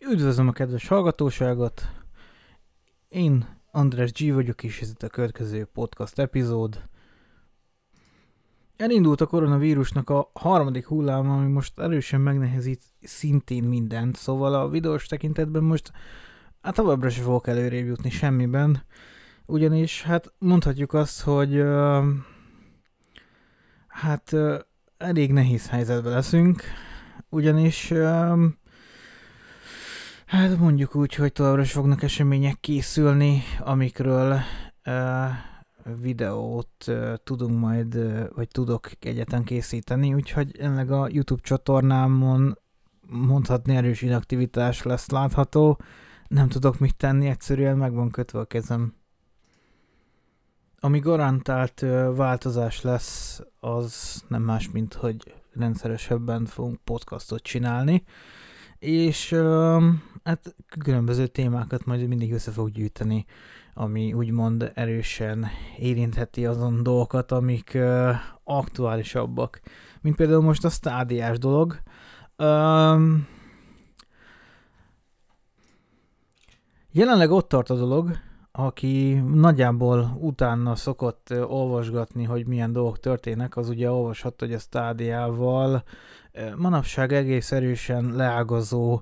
Üdvözlöm a kedves hallgatóságot! Én András G vagyok, és ez itt a következő podcast epizód. Elindult a koronavírusnak a harmadik hullám, ami most erősen megnehezít szintén mindent, szóval a videós tekintetben most hát továbbra sem fogok előrébb jutni semmiben, ugyanis hát mondhatjuk azt, hogy uh, hát uh, elég nehéz helyzetben leszünk, ugyanis uh, Hát mondjuk úgy, hogy továbbra is fognak események készülni, amikről uh, videót uh, tudunk majd, uh, vagy tudok egyetlen készíteni, úgyhogy ennek a YouTube csatornámon mondhatni erős inaktivitás lesz látható. Nem tudok mit tenni, egyszerűen meg van kötve a kezem. Ami garantált változás lesz, az nem más, mint hogy rendszeresebben fogunk podcastot csinálni, és uh, hát különböző témákat majd mindig össze fog gyűjteni, ami úgymond erősen érintheti azon dolgokat, amik uh, aktuálisabbak. Mint például most a stádiás dolog. Um, jelenleg ott tart a dolog, aki nagyjából utána szokott olvasgatni, hogy milyen dolgok történnek, az ugye olvashatta, hogy a stádiával manapság egész erősen leágazó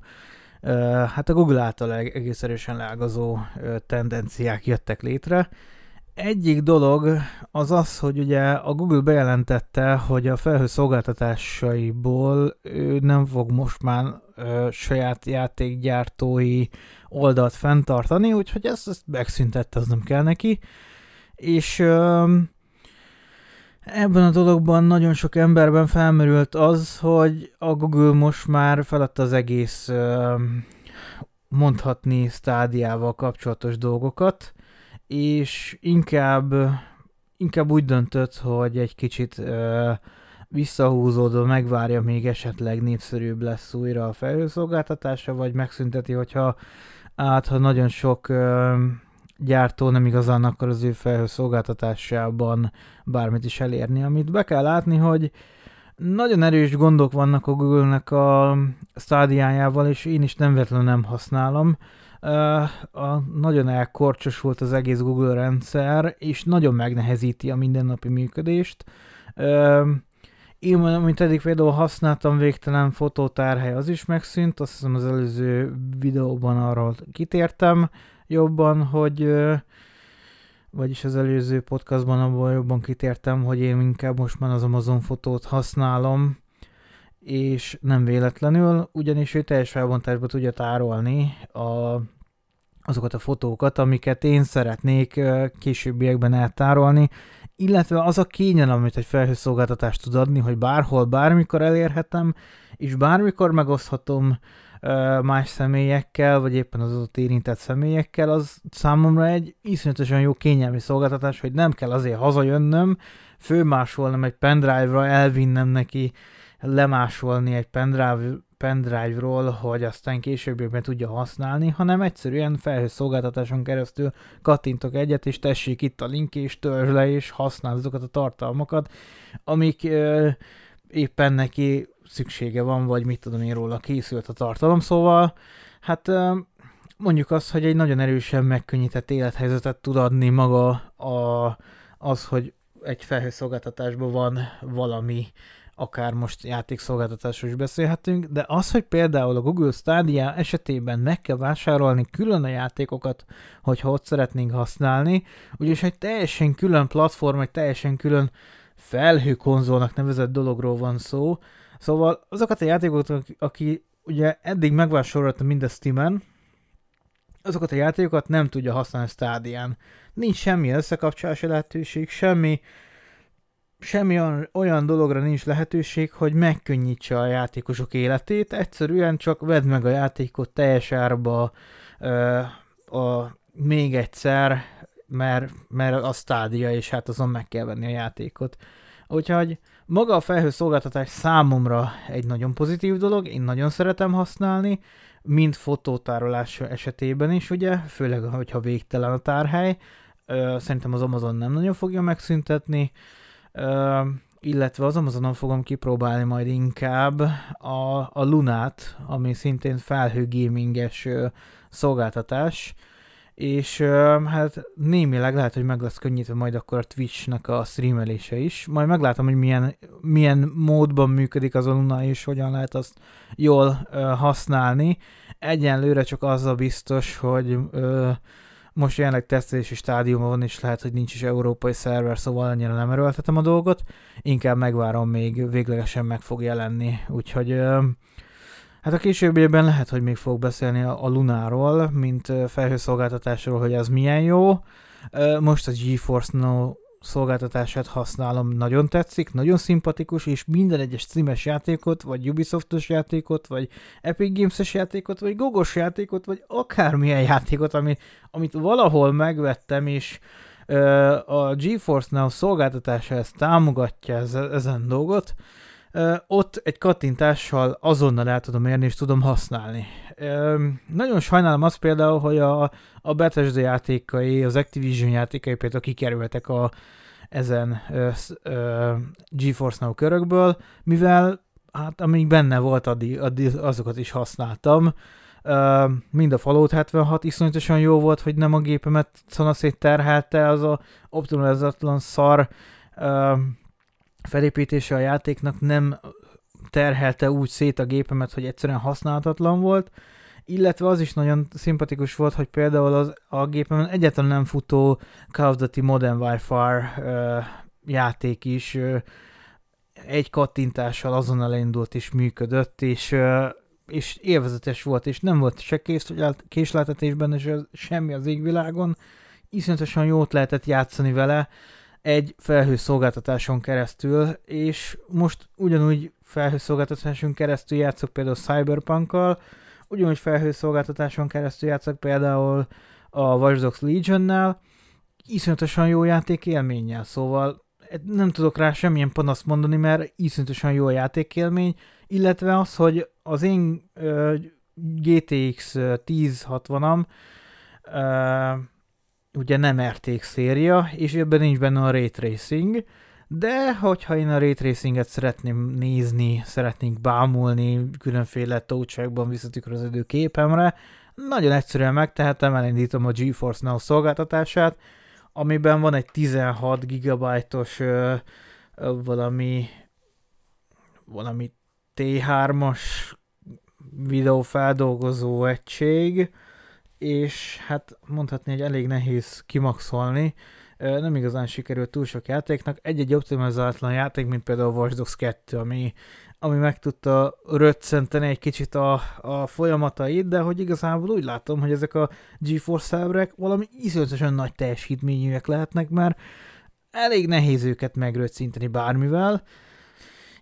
hát a Google által egész erősen leágazó tendenciák jöttek létre. Egyik dolog az az, hogy ugye a Google bejelentette, hogy a felhő szolgáltatásaiból ő nem fog most már ö, saját játékgyártói oldalt fenntartani, úgyhogy ezt, ezt megszüntette, az nem kell neki. És ö, Ebben a dologban nagyon sok emberben felmerült az, hogy a Google most már feladta az egész mondhatni stádiával kapcsolatos dolgokat, és inkább, inkább úgy döntött, hogy egy kicsit visszahúzódva megvárja, még esetleg népszerűbb lesz újra a felhőszolgáltatása, vagy megszünteti, hogyha át, ha nagyon sok gyártó nem igazán akar az ő felhőszolgáltatásában bármit is elérni. Amit be kell látni, hogy nagyon erős gondok vannak a Google-nek a stádiájával, és én is nem véletlenül nem használom. Uh, a, nagyon elkorcsosult az egész Google rendszer, és nagyon megnehezíti a mindennapi működést. Uh, én, mint eddig például használtam végtelen fotótárhely, az is megszűnt, azt hiszem az előző videóban arról kitértem jobban, hogy vagyis az előző podcastban abban jobban kitértem, hogy én inkább most már az Amazon fotót használom, és nem véletlenül, ugyanis ő teljes felbontásba tudja tárolni a, azokat a fotókat, amiket én szeretnék későbbiekben eltárolni, illetve az a kényelem, amit egy felhőszolgáltatást tud adni, hogy bárhol, bármikor elérhetem, és bármikor megoszthatom más személyekkel, vagy éppen az adott érintett személyekkel, az számomra egy iszonyatosan jó kényelmi szolgáltatás, hogy nem kell azért hazajönnöm, főmásolnom egy pendrive-ra, elvinnem neki, lemásolni egy pendrive, pendrive-ról, hogy aztán később tudja használni, hanem egyszerűen felhős szolgáltatáson keresztül kattintok egyet, és tessék itt a link, és törzs le, és használ azokat a tartalmakat, amik ö, éppen neki szüksége van, vagy mit tudom én róla készült a tartalom, szóval hát mondjuk azt, hogy egy nagyon erősen megkönnyített élethelyzetet tud adni maga a, az, hogy egy felhőszolgáltatásban van valami, akár most játékszolgáltatásról is beszélhetünk, de az, hogy például a Google Stadia esetében meg kell vásárolni külön a játékokat, hogyha ott szeretnénk használni, ugyanis egy teljesen külön platform, egy teljesen külön felhőkonzolnak nevezett dologról van szó, Szóval azokat a játékokat, aki ugye eddig megvásárolta mind a Steam-en, azokat a játékokat nem tudja használni Stadián. Nincs semmi összekapcsolási lehetőség, semmi, semmi olyan, olyan dologra nincs lehetőség, hogy megkönnyítse a játékosok életét, egyszerűen csak vedd meg a játékot teljes árba ö, a, még egyszer, mert, mert a stádia, és hát azon meg kell venni a játékot. Úgyhogy maga a felhőszolgáltatás számomra egy nagyon pozitív dolog, én nagyon szeretem használni, mind fotótárolás esetében is, ugye, főleg, hogyha végtelen a tárhely. Szerintem az Amazon nem nagyon fogja megszüntetni, illetve az Amazonon fogom kipróbálni majd inkább a, a Lunát, ami szintén felhő gaminges szolgáltatás, és hát némileg lehet, hogy meg lesz könnyítve majd akkor a Twitch-nek a streamelése is. Majd meglátom, hogy milyen, milyen módban működik az Luna, és hogyan lehet azt jól uh, használni. Egyenlőre csak az a biztos, hogy uh, most jelenleg tesztelési stádiumban van, és lehet, hogy nincs is európai szerver, szóval annyira nem erőltetem a dolgot. Inkább megvárom, még véglegesen meg fog jelenni. Úgyhogy uh, Hát a későbbiekben lehet, hogy még fog beszélni a Lunáról, mint felhőszolgáltatásról, hogy az milyen jó. Most a GeForce Now szolgáltatását használom, nagyon tetszik, nagyon szimpatikus, és minden egyes streames játékot, vagy Ubisoftos játékot, vagy Epic Games-es játékot, vagy Gogos játékot, vagy akármilyen játékot, amit, amit valahol megvettem, és a GeForce Now szolgáltatása ezt támogatja ezen dolgot, ott egy kattintással azonnal el tudom érni és tudom használni. Nagyon sajnálom azt például, hogy a, a Bethesda játékai, az Activision játékai például kikerültek a, ezen uh, uh, GeForce Now körökből, mivel hát amíg benne volt, addig, addig azokat is használtam. Uh, mind a Fallout 76 iszonyatosan jó volt, hogy nem a gépemet szanaszét terhelte, az a optimalizatlan szar uh, felépítése a játéknak nem terhelte úgy szét a gépemet, hogy egyszerűen használhatatlan volt, illetve az is nagyon szimpatikus volt, hogy például az, a gépemen egyáltalán nem futó Call of Duty Modern Warfare uh, játék is uh, egy kattintással azonnal elindult és működött, és, uh, és élvezetes volt, és nem volt se késleltetésben, és semmi az égvilágon, iszonyatosan jót lehetett játszani vele, egy felhőszolgáltatáson keresztül, és most ugyanúgy felhőszolgáltatáson keresztül játszok például Cyberpunk-kal, ugyanúgy felhőszolgáltatáson keresztül játszok például a Watch Dogs Legion-nál, iszonyatosan jó játék élménnyel, szóval nem tudok rá semmilyen panaszt mondani, mert iszonyatosan jó játékélmény, illetve az, hogy az én uh, GTX 1060-am uh, ugye nem RTX széria, és ebben nincs benne a Ray Tracing, de hogyha én a Ray Tracinget szeretném nézni, szeretnénk bámulni különféle touchbackban visszatükröződő képemre, nagyon egyszerűen megtehetem, elindítom a GeForce Now szolgáltatását, amiben van egy 16 GB-os ö, ö, valami valami T3-as videófeldolgozó egység, és hát mondhatni, hogy elég nehéz kimaxolni. Nem igazán sikerült túl sok játéknak. Egy-egy optimalizátlan játék, mint például a Watch Dogs 2, ami, ami meg tudta röccenteni egy kicsit a, a folyamatait, de hogy igazából úgy látom, hogy ezek a GeForce szerverek valami iszonyatosan nagy teljesítményűek lehetnek, mert elég nehéz őket megröccinteni bármivel.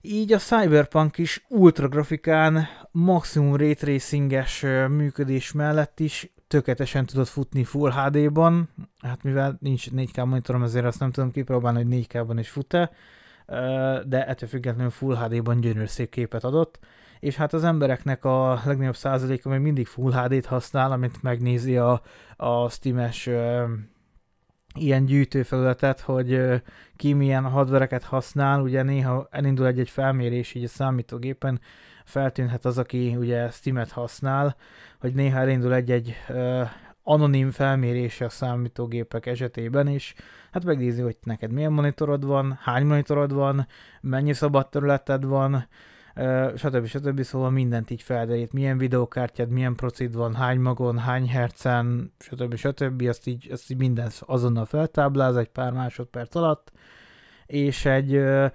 Így a Cyberpunk is ultra grafikán, maximum ray tracinges működés mellett is tökéletesen tudod futni Full HD-ban, hát mivel nincs 4K monitorom, ezért azt nem tudom kipróbálni, hogy 4K-ban is fut-e, de ettől függetlenül Full HD-ban gyönyörű szép képet adott, és hát az embereknek a legnagyobb százaléka még mindig Full HD-t használ, amit megnézi a, a Steam-es ilyen gyűjtőfelületet, hogy ki milyen hardvereket használ, ugye néha elindul egy-egy felmérés így a számítógépen, feltűnhet az, aki ugye Steam-et használ, hogy néha elindul egy-egy uh, anonim felmérése a számítógépek esetében is, hát megnézi, hogy neked milyen monitorod van, hány monitorod van, mennyi szabad területed van, uh, stb. stb. Szóval mindent így felderít, milyen videókártyád, milyen procid van, hány magon, hány hercen, stb. stb. Azt így, azt így minden azonnal feltábláz egy pár másodperc alatt, és egy uh,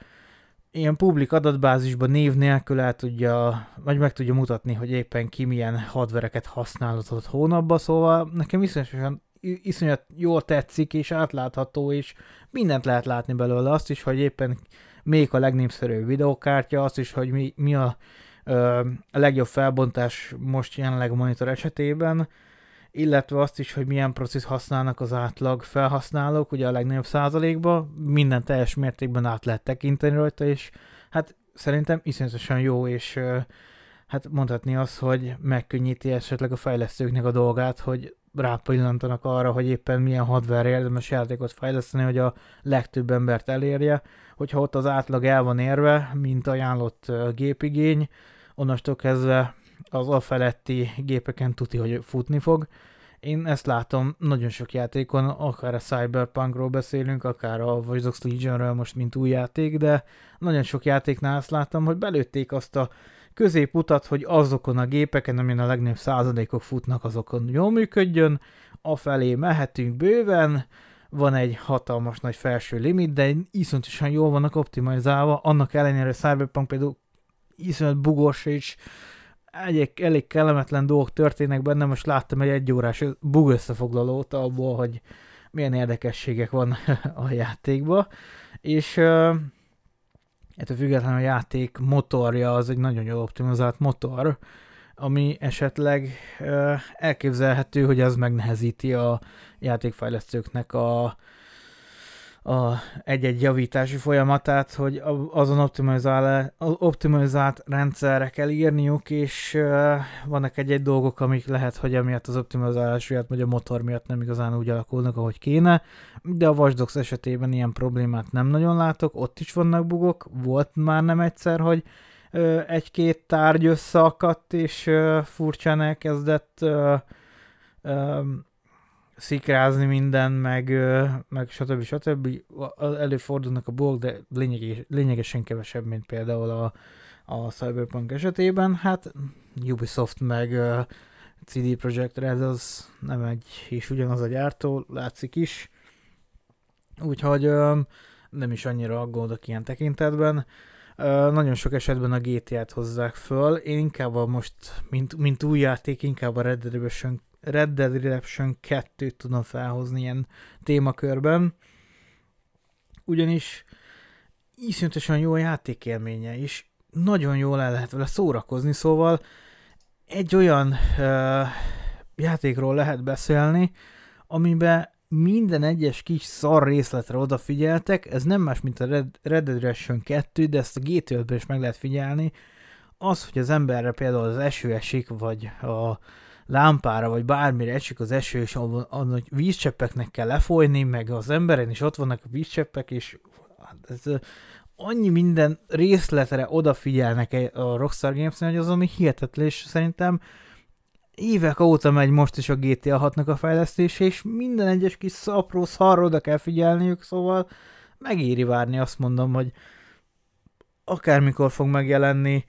ilyen publik adatbázisban név nélkül el tudja, vagy meg tudja mutatni, hogy éppen ki milyen hadvereket használhatott hónapban, szóval nekem iszonyatosan iszonyat jól tetszik, és átlátható, és mindent lehet látni belőle, azt is, hogy éppen még a legnépszerűbb videókártya, azt is, hogy mi, mi a, ö, a legjobb felbontás most jelenleg a monitor esetében, illetve azt is, hogy milyen processz használnak az átlag felhasználók, ugye a legnagyobb százalékban, minden teljes mértékben át lehet tekinteni rajta, és hát szerintem iszonyatosan jó, és hát mondhatni azt, hogy megkönnyíti esetleg a fejlesztőknek a dolgát, hogy rápillantanak arra, hogy éppen milyen hardware érdemes játékot fejleszteni, hogy a legtöbb embert elérje, hogyha ott az átlag el van érve, mint ajánlott gépigény, onnastól kezdve az a feletti gépeken tuti, hogy futni fog. Én ezt látom nagyon sok játékon, akár a Cyberpunkról beszélünk, akár a Watch Dogs Legionről most, mint új játék, de nagyon sok játéknál azt láttam, hogy belőtték azt a középutat, hogy azokon a gépeken, amin a legnagyobb századékok futnak, azokon jól működjön, afelé mehetünk bőven, van egy hatalmas nagy felső limit, de iszonyatosan jól vannak optimalizálva, annak ellenére hogy Cyberpunk például iszonyat bugos és egy elég kellemetlen dolgok történnek benne, most láttam egy egyórás bug összefoglalót abból, hogy milyen érdekességek van a játékban, és uh, ettől függetlenül a játék motorja az egy nagyon jól optimizált motor, ami esetleg elképzelhető, hogy az megnehezíti a játékfejlesztőknek a, a egy-egy javítási folyamatát, hogy azon optimalizál, optimalizált rendszerre kell írniuk, és vannak egy-egy dolgok, amik lehet, hogy emiatt az optimalizálás miatt, vagy a motor miatt nem igazán úgy alakulnak, ahogy kéne, de a Watch esetében ilyen problémát nem nagyon látok, ott is vannak bugok, volt már nem egyszer, hogy egy-két tárgy összeakadt, és furcsán elkezdett szikrázni minden, meg, meg stb. stb. Előfordulnak a bolg, de lényeges, lényegesen kevesebb, mint például a, a Cyberpunk esetében. Hát Ubisoft meg CD Projekt Red az nem egy és ugyanaz a gyártó, látszik is. Úgyhogy nem is annyira aggódok ilyen tekintetben. Uh, nagyon sok esetben a GTA-t hozzák föl. Én inkább a most, mint, mint új játék, inkább a Red Dead Redemption Red Dead Redemption 2-t tudom felhozni ilyen témakörben, ugyanis iszonyatosan jó a játékélménye, és nagyon jól el lehet vele szórakozni, szóval egy olyan uh, játékról lehet beszélni, amiben minden egyes kis szar részletre odafigyeltek, ez nem más, mint a Red, Red Dead Redemption 2, de ezt a gt is meg lehet figyelni, az, hogy az emberre például az eső esik, vagy a, lámpára, vagy bármire esik az eső, és annak hogy vízcseppeknek kell lefolyni, meg az emberen is ott vannak a vízcseppek, és hát ez, annyi minden részletre odafigyelnek a Rockstar games hogy az ami hihetetlen, és szerintem évek óta megy most is a GTA 6-nak a fejlesztése, és minden egyes kis apró szarra oda kell figyelniük, szóval megéri várni, azt mondom, hogy akármikor fog megjelenni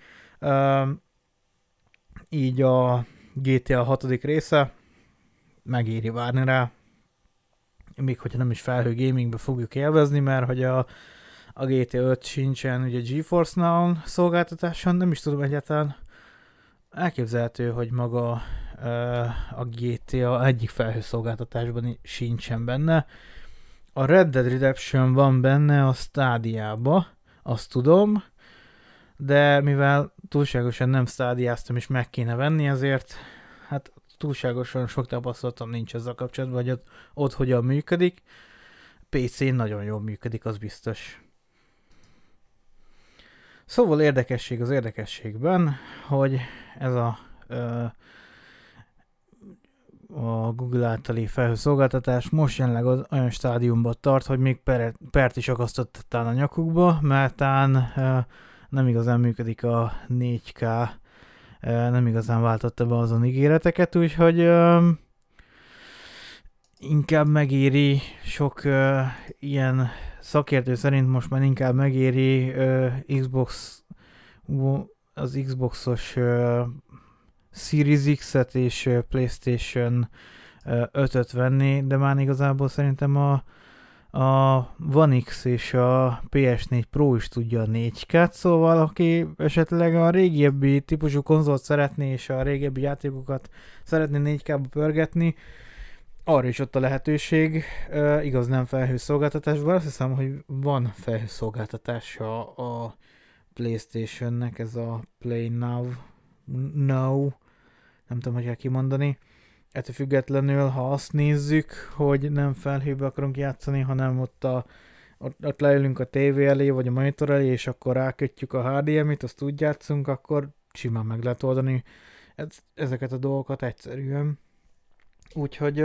így a GTA 6. része, megéri várni rá, még hogyha nem is felhő gamingbe fogjuk élvezni, mert hogy a, a GTA 5 sincsen ugye GeForce Now szolgáltatáson, nem is tudom egyáltalán elképzelhető, hogy maga a GTA egyik felhőszolgáltatásban sincsen benne. A Red Dead Redemption van benne a stádiába, azt tudom, de mivel túlságosan nem stádiáztam és meg kéne venni, ezért hát túlságosan sok tapasztalatom nincs ezzel kapcsolatban, hogy ott, ott hogyan működik. PC-n nagyon jól működik, az biztos. Szóval érdekesség az érdekességben, hogy ez a a Google általi felhőszolgáltatás most jelenleg az olyan stádiumban tart, hogy még peret, pert is akasztottál a nyakukba, mert nem igazán működik a 4K, nem igazán váltotta be azon ígéreteket, úgyhogy inkább megéri sok ilyen szakértő szerint most már inkább megéri Xbox az Xboxos Series X-et és PlayStation uh, 5-öt venni, de már igazából szerintem a a One X és a PS4 Pro is tudja a 4K-t, szóval aki esetleg a régebbi típusú konzolt szeretné, és a régebbi játékokat szeretné 4K-ba pörgetni, arra is ott a lehetőség, uh, igaz nem felhőszolgáltatásban, azt hiszem, hogy van felhőszolgáltatása a Playstation-nek, ez a Play Now, Now, nem tudom, hogy kell kimondani, ettől függetlenül, ha azt nézzük, hogy nem felhőbe akarunk játszani, hanem ott, a, ott, ott leülünk a tévé elé, vagy a monitor elé, és akkor rákötjük a HDMI-t, azt úgy játszunk, akkor simán meg lehet oldani ez, ezeket a dolgokat egyszerűen. Úgyhogy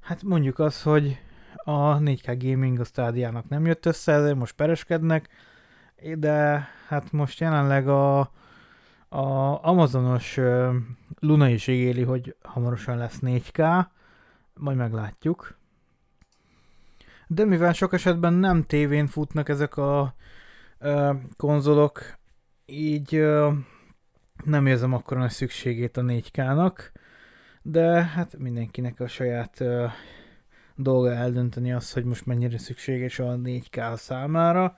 hát mondjuk az, hogy a 4K Gaming a stádiának nem jött össze, ezért most pereskednek, de hát most jelenleg a, a Amazonos Luna is ígéli, hogy hamarosan lesz 4K, majd meglátjuk. De mivel sok esetben nem tévén futnak ezek a ö, konzolok, így ö, nem érzem akkor nagy szükségét a 4K-nak, de hát mindenkinek a saját ö, dolga eldönteni azt, hogy most mennyire szükséges a 4K számára.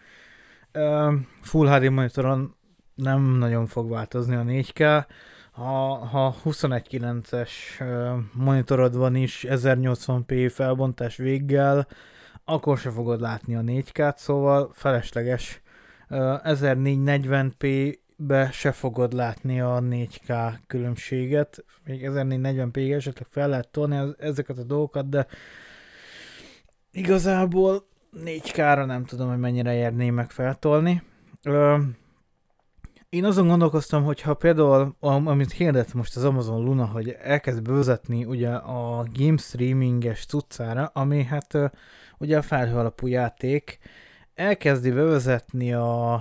Ö, Full HD monitoron nem nagyon fog változni a 4K, ha, ha 21.9-es monitorod van is 1080p felbontás véggel, akkor se fogod látni a 4K-t, szóval felesleges 1440p-be se fogod látni a 4K különbséget. Még 1440p esetleg fel lehet tolni ezeket a dolgokat, de igazából 4K-ra nem tudom, hogy mennyire érné meg feltolni. Én azon gondolkoztam, hogy ha például, amit hirdet most az Amazon Luna, hogy elkezd bevezetni ugye a game streaminges cuccára, ami hát ugye a felhő alapú játék, elkezdi bevezetni a,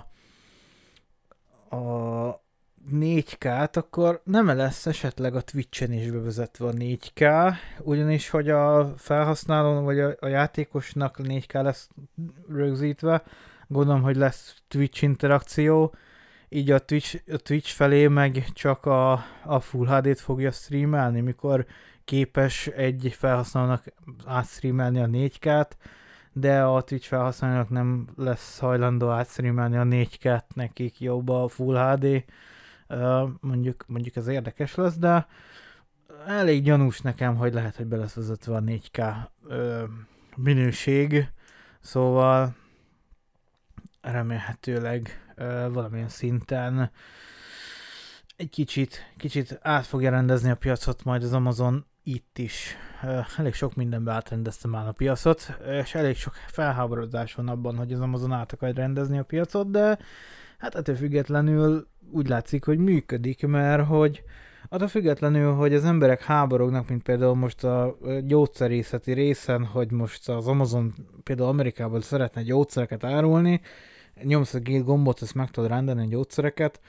a 4K-t, akkor nem lesz esetleg a Twitch-en is bevezetve a 4K, ugyanis hogy a felhasználón vagy a, a játékosnak 4K lesz rögzítve, gondolom, hogy lesz Twitch interakció, így a Twitch, a Twitch felé meg csak a, a Full HD-t fogja streamelni, mikor képes egy felhasználónak átstreamelni a 4K-t, de a Twitch felhasználónak nem lesz hajlandó átstreamelni a 4K-t, nekik jobb a Full HD, mondjuk, mondjuk ez érdekes lesz, de elég gyanús nekem, hogy lehet, hogy be lesz vezetve a 4K uh, minőség, szóval remélhetőleg valamilyen szinten egy kicsit, kicsit át fogja rendezni a piacot majd az Amazon itt is. Elég sok mindenbe átrendeztem már a piacot, és elég sok felháborodás van abban, hogy az Amazon át akar rendezni a piacot, de hát ettől függetlenül úgy látszik, hogy működik, mert hogy attól függetlenül, hogy az emberek háborognak, mint például most a gyógyszerészeti részen, hogy most az Amazon például Amerikában szeretne gyógyszereket árulni, nyomsz a két gombot, ezt meg tudod rendelni a gyógyszereket,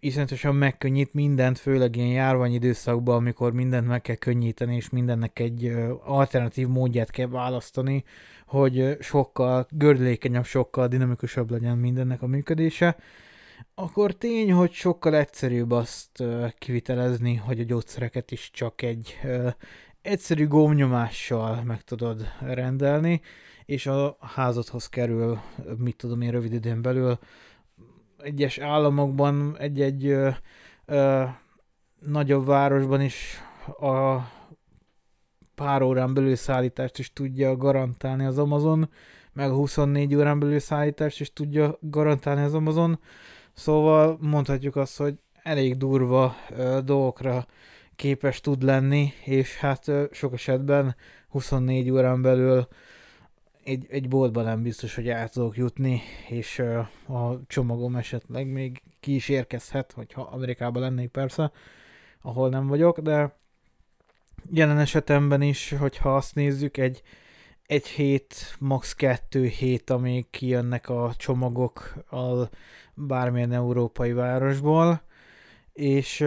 iszonyatosan megkönnyít mindent, főleg ilyen járványidőszakban, amikor mindent meg kell könnyíteni, és mindennek egy alternatív módját kell választani, hogy sokkal gördülékenyebb, sokkal dinamikusabb legyen mindennek a működése, akkor tény, hogy sokkal egyszerűbb azt kivitelezni, hogy a gyógyszereket is csak egy egyszerű gomnyomással meg tudod rendelni, és a házadhoz kerül, mit tudom én, rövid időn belül. Egyes államokban, egy-egy ö, ö, nagyobb városban is a pár órán belül szállítást is tudja garantálni az Amazon, meg a 24 órán belül szállítást is tudja garantálni az Amazon, szóval mondhatjuk azt, hogy elég durva ö, dolgokra képes tud lenni, és hát ö, sok esetben 24 órán belül egy, egy boltban nem biztos, hogy el tudok jutni, és a csomagom esetleg még ki is érkezhet, hogyha Amerikában lennék persze, ahol nem vagyok, de jelen esetemben is, hogyha azt nézzük, egy, egy hét, max. kettő hét, amíg kijönnek a csomagok a bármilyen európai városból, és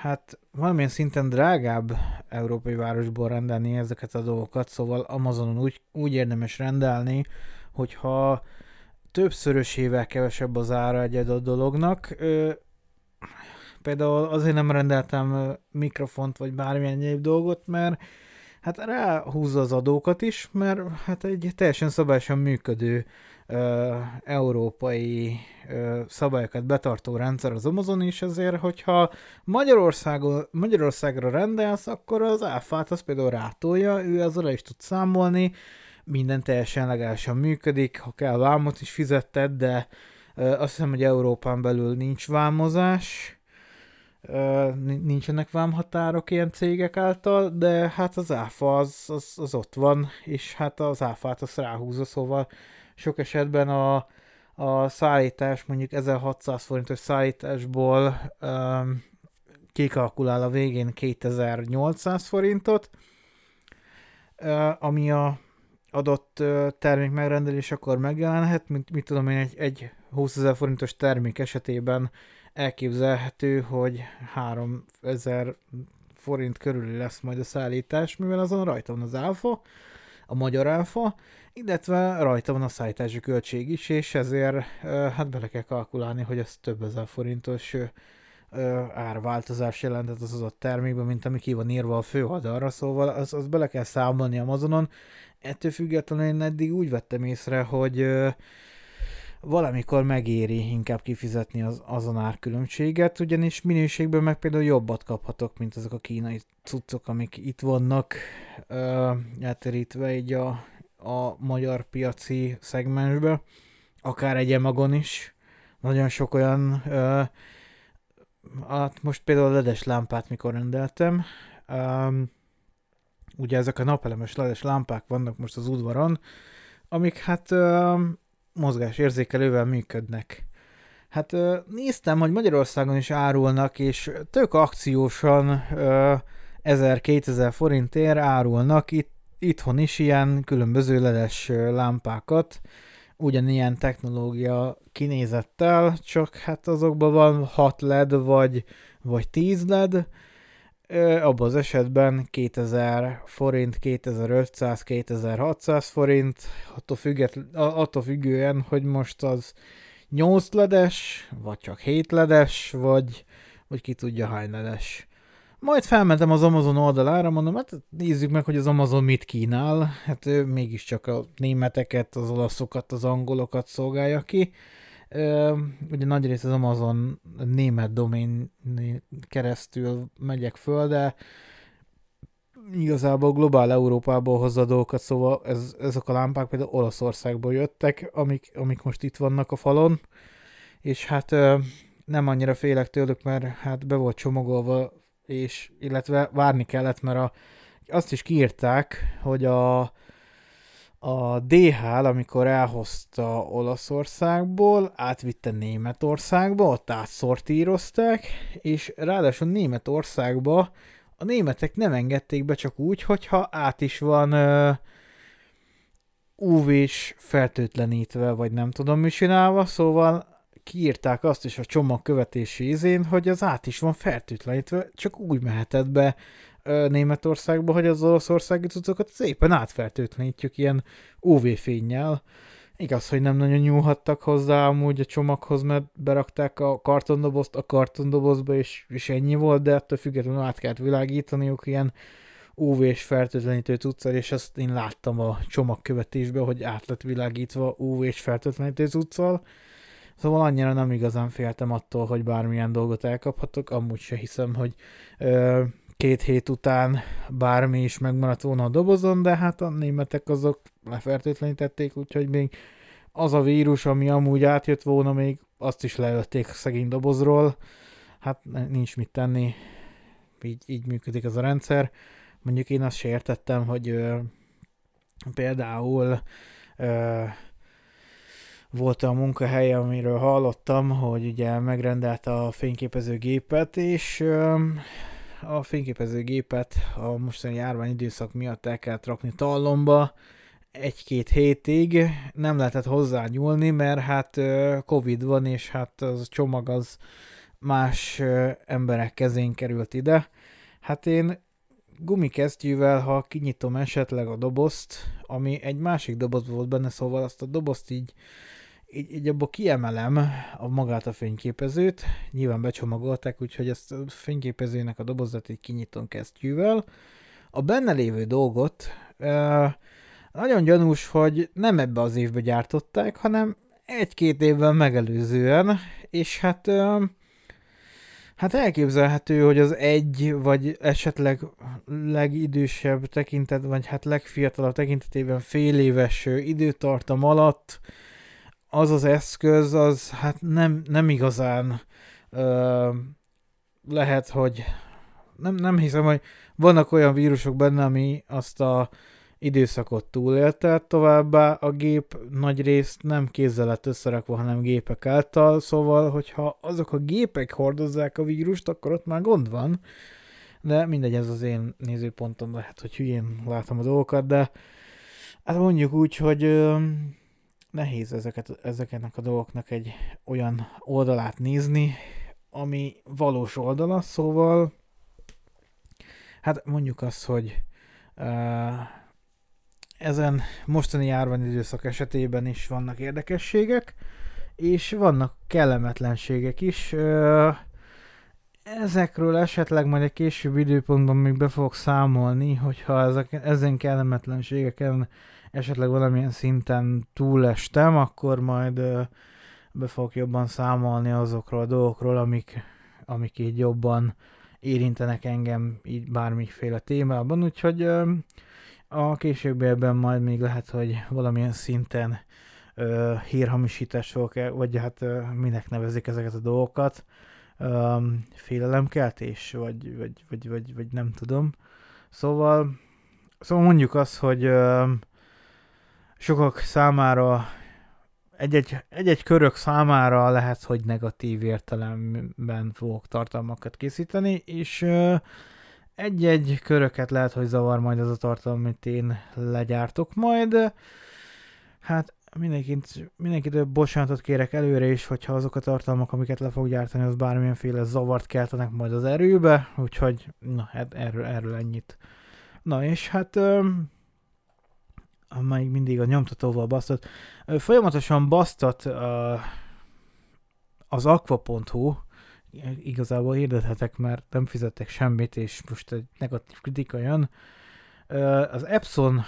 hát valamilyen szinten drágább európai városból rendelni ezeket a dolgokat, szóval Amazonon úgy, úgy érdemes rendelni, hogyha többszörösével kevesebb az ára egy adott dolognak. Ö, például azért nem rendeltem mikrofont, vagy bármilyen egyéb dolgot, mert hát ráhúzza az adókat is, mert hát egy teljesen szabályosan működő európai szabályokat betartó rendszer az Amazon is, ezért, hogyha Magyarországon, Magyarországra rendelsz, akkor az áfát az például rátolja, ő azzal is tud számolni, minden teljesen legálisan működik, ha kell vámot is fizetted, de ö, azt hiszem, hogy Európán belül nincs vámozás, nincsenek vámhatárok ilyen cégek által, de hát az áfa az, az, az ott van, és hát az áfát az ráhúzza, szóval sok esetben a, a szállítás mondjuk 1600 forintos szállításból um, kikalkulál a végén 2800 forintot, ami a adott termék megrendelés akkor megjelenhet, mint mit tudom én, egy, egy 20 ezer forintos termék esetében elképzelhető, hogy 3000 forint körül lesz majd a szállítás, mivel azon rajta van az áfa, a magyar áfa, illetve rajta van a szállítási költség is, és ezért hát bele kell kalkulálni, hogy ez több ezer forintos árváltozás jelentett az adott termékben, mint ami ki van írva a főoldalra, szóval az, az bele kell számolni Amazonon. Ettől függetlenül én eddig úgy vettem észre, hogy valamikor megéri inkább kifizetni az, azon árkülönbséget, ugyanis minőségben meg például jobbat kaphatok, mint azok a kínai cuccok, amik itt vannak elterítve így a, a magyar piaci szegmensbe, akár egy emagon is. Nagyon sok olyan, ö, hát most például a ledes lámpát mikor rendeltem, ö, ugye ezek a napelemes ledes lámpák vannak most az udvaron, amik hát ö, mozgásérzékelővel működnek. Hát néztem, hogy Magyarországon is árulnak, és tök akciósan 1000-2000 forintért árulnak itt, itthon is ilyen különböző ledes lámpákat, ugyanilyen technológia kinézettel, csak hát azokban van 6 LED vagy, vagy 10 LED, abban az esetben 2000 forint, 2500, 2600 forint, attól, függet, attól függően, hogy most az 8 ledes, vagy csak 7 ledes, vagy, vagy ki tudja hány ledes. Majd felmentem az Amazon oldalára, mondom, hát nézzük meg, hogy az Amazon mit kínál. Hát ő mégiscsak a németeket, az olaszokat, az angolokat szolgálja ki. Ugye nagy rész az Amazon német domén keresztül megyek föl, de igazából globál Európából hozza dolgokat, szóval ez, ezek a lámpák például Olaszországból jöttek, amik, amik most itt vannak a falon, és hát nem annyira félek tőlük, mert hát be volt csomagolva, és illetve várni kellett, mert a, azt is kiírták, hogy a a DHL, amikor elhozta Olaszországból, átvitte Németországba, ott átszortírozták, és ráadásul Németországba a németek nem engedték be csak úgy, hogyha át is van uh, UV-s fertőtlenítve, vagy nem tudom mi csinálva, szóval kiírták azt is a csomag követési izén, hogy az át is van fertőtlenítve, csak úgy mehetett be Németországba, hogy az oroszországi cuccokat szépen átfertőtlenítjük ilyen UV-fényjel. Igaz, hogy nem nagyon nyúlhattak hozzá amúgy a csomaghoz, mert berakták a kartondobozt a kartondobozba, és, és ennyi volt, de ettől függetlenül át kellett világítaniuk ilyen UV-s fertőtlenítő cuccal, és ezt én láttam a csomagkövetésben, hogy át lett világítva UV-s fertőtlenítő cuccal. Szóval annyira nem igazán féltem attól, hogy bármilyen dolgot elkaphatok, amúgy se hiszem, hogy ö, két hét után bármi is megmaradt volna a dobozon, de hát a németek azok lefertőtlenítették, úgyhogy még az a vírus, ami amúgy átjött volna, még azt is leölték a szegény dobozról. Hát nincs mit tenni, így, így működik ez a rendszer. Mondjuk én azt se hogy ö, például ö, volt a munkahely, amiről hallottam, hogy ugye megrendelte a fényképezőgépet, és a fényképezőgépet a mostani járvány időszak miatt el kellett rakni tallomba egy-két hétig, nem lehetett hozzá nyúlni, mert hát Covid van, és hát az csomag az más emberek kezén került ide. Hát én gumikesztyűvel, ha kinyitom esetleg a dobozt, ami egy másik doboz volt benne, szóval azt a dobozt így így, így abból kiemelem a magát a fényképezőt, nyilván becsomagolták, úgyhogy ezt a fényképezőnek a dobozat így kinyitom kesztyűvel. A benne lévő dolgot e, nagyon gyanús, hogy nem ebbe az évbe gyártották, hanem egy-két évvel megelőzően, és hát e, Hát elképzelhető, hogy az egy, vagy esetleg legidősebb tekintet, vagy hát legfiatalabb tekintetében fél éves időtartam alatt az az eszköz, az hát nem, nem igazán ö, lehet, hogy nem, nem hiszem, hogy vannak olyan vírusok benne, ami azt a időszakot túlélte, továbbá a gép nagy részt nem kézzel lett összerakva, hanem gépek által, szóval, hogyha azok a gépek hordozzák a vírust, akkor ott már gond van. De mindegy, ez az én nézőpontom, lehet, hogy hülyén látom a dolgokat, de hát mondjuk úgy, hogy nehéz ezeket, ezeknek a dolgoknak egy olyan oldalát nézni, ami valós oldala, szóval hát mondjuk azt, hogy uh, ezen mostani járvány időszak esetében is vannak érdekességek, és vannak kellemetlenségek is. Ezekről esetleg majd egy később időpontban még be fogok számolni, hogyha ezek, ezen kellemetlenségeken esetleg valamilyen szinten túlestem, akkor majd be fogok jobban számolni azokról a dolgokról, amik, amik így jobban érintenek engem így bármiféle témában, úgyhogy a későbbiekben majd még lehet, hogy valamilyen szinten ö, hírhamisítás fogok, vagy hát ö, minek nevezik ezeket a dolgokat, ö, félelemkeltés, vagy, vagy, vagy, vagy, vagy nem tudom. Szóval, szóval mondjuk azt, hogy ö, sokak számára egy-egy, egy-egy körök számára lehet, hogy negatív értelemben fogok tartalmakat készíteni, és egy-egy köröket lehet, hogy zavar majd az a tartalom, amit én legyártok majd. Hát mindenkit, mindenkitől bocsánatot kérek előre is, hogyha azok a tartalmak, amiket le fog gyártani, az bármilyenféle zavart keltenek majd az erőbe, úgyhogy na, hát erről, erről ennyit. Na és hát öm, még mindig a nyomtatóval basztott. Folyamatosan basztat uh, az aqua.hu, igazából hirdethetek, mert nem fizettek semmit, és most egy negatív kritika jön. Az Epson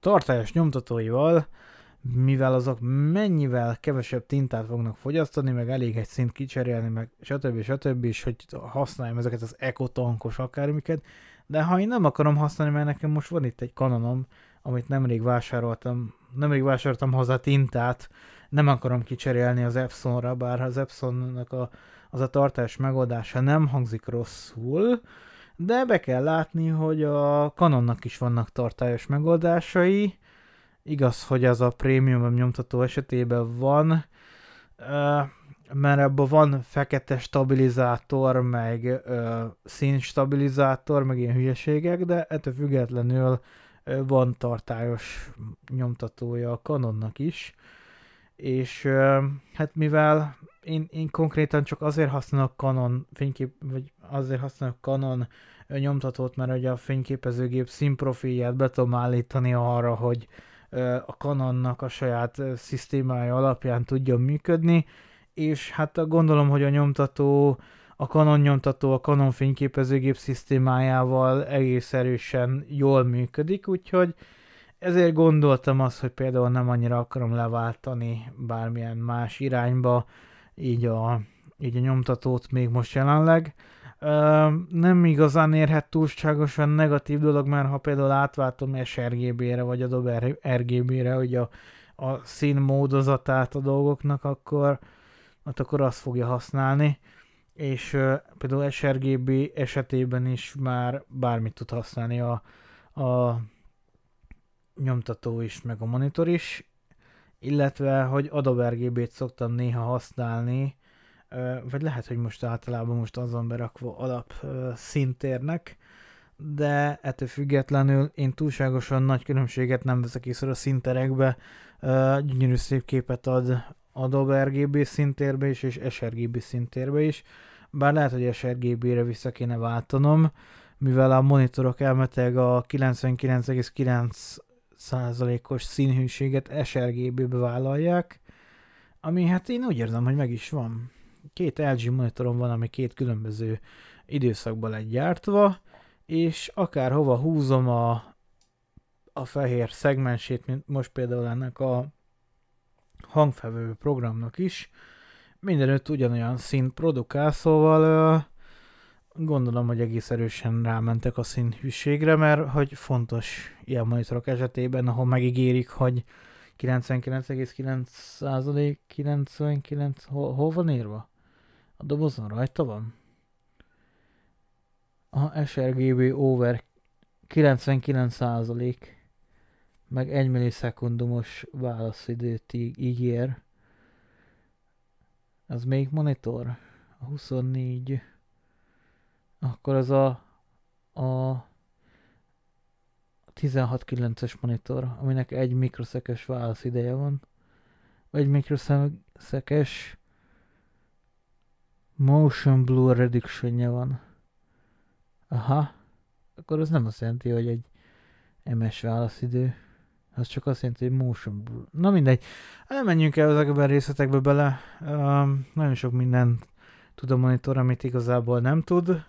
tartályos nyomtatóival, mivel azok mennyivel kevesebb tintát fognak fogyasztani, meg elég egy szint kicserélni, meg stb. stb. és hogy használjam ezeket az ekotankos akármiket, de ha én nem akarom használni, mert nekem most van itt egy kanonom, amit nemrég vásároltam, nemrég vásároltam hozzá tintát, nem akarom kicserélni az Epsonra, bár az Epsonnak a az a tartás megoldása nem hangzik rosszul, de be kell látni, hogy a Canonnak is vannak tartályos megoldásai. Igaz, hogy ez a prémium nyomtató esetében van, mert ebben van fekete stabilizátor, meg színstabilizátor, meg ilyen hülyeségek, de ettől függetlenül van tartályos nyomtatója a Canonnak is és hát mivel én, én konkrétan csak azért használok Canon fénykép, vagy azért használok Canon nyomtatót, mert ugye a fényképezőgép színprofilját be tudom állítani arra, hogy a Canonnak a saját szisztémája alapján tudjon működni, és hát gondolom, hogy a nyomtató, a Canon nyomtató a Canon fényképezőgép szisztémájával egész erősen jól működik, úgyhogy ezért gondoltam azt, hogy például nem annyira akarom leváltani bármilyen más irányba, így a, így a nyomtatót még most jelenleg. Nem igazán érhet túlságosan negatív dolog, mert ha például átváltom sRGB-re, vagy Adobe RGB-re, hogy a, a szín módozatát a dolgoknak, akkor, hát akkor azt fogja használni. És például sRGB esetében is már bármit tud használni a, a nyomtató is, meg a monitor is, illetve, hogy Adobe RGB-t szoktam néha használni, vagy lehet, hogy most általában most azon berakva alap szintérnek, de ettől függetlenül én túlságosan nagy különbséget nem veszek észre a szinterekbe, gyönyörű szép képet ad Adobe RGB szintérbe is, és sRGB szintérbe is, bár lehet, hogy sRGB-re vissza kéne váltanom, mivel a monitorok elmeteg a 99,9 százalékos színhűséget sRGB-be vállalják, ami hát én úgy érzem, hogy meg is van. Két LG monitorom van, ami két különböző időszakban lett gyártva, és akárhova húzom a, a fehér szegmensét, mint most például ennek a hangfelvevő programnak is, mindenütt ugyanolyan szint produkál, szóval Gondolom, hogy egész erősen rámentek a színhűségre, mert hogy fontos ilyen monitorok esetében, ahol megígérik, hogy 99,9 99, hol, hol van írva? A dobozon rajta van? A sRGB over 99 százalék. Meg 1 millisekundumos válaszidőt ígér. Az még monitor? A 24. Akkor az a, a 16.9-es monitor, aminek egy mikroszekes válaszideje van. Egy mikroszekes motion blue reduction van. Aha. Akkor az nem azt jelenti, hogy egy MS válaszidő. Az csak azt jelenti, hogy motion blue. Na mindegy. Nem menjünk el ezekben a részletekbe bele. Um, nagyon sok minden tud a monitor, amit igazából nem tud.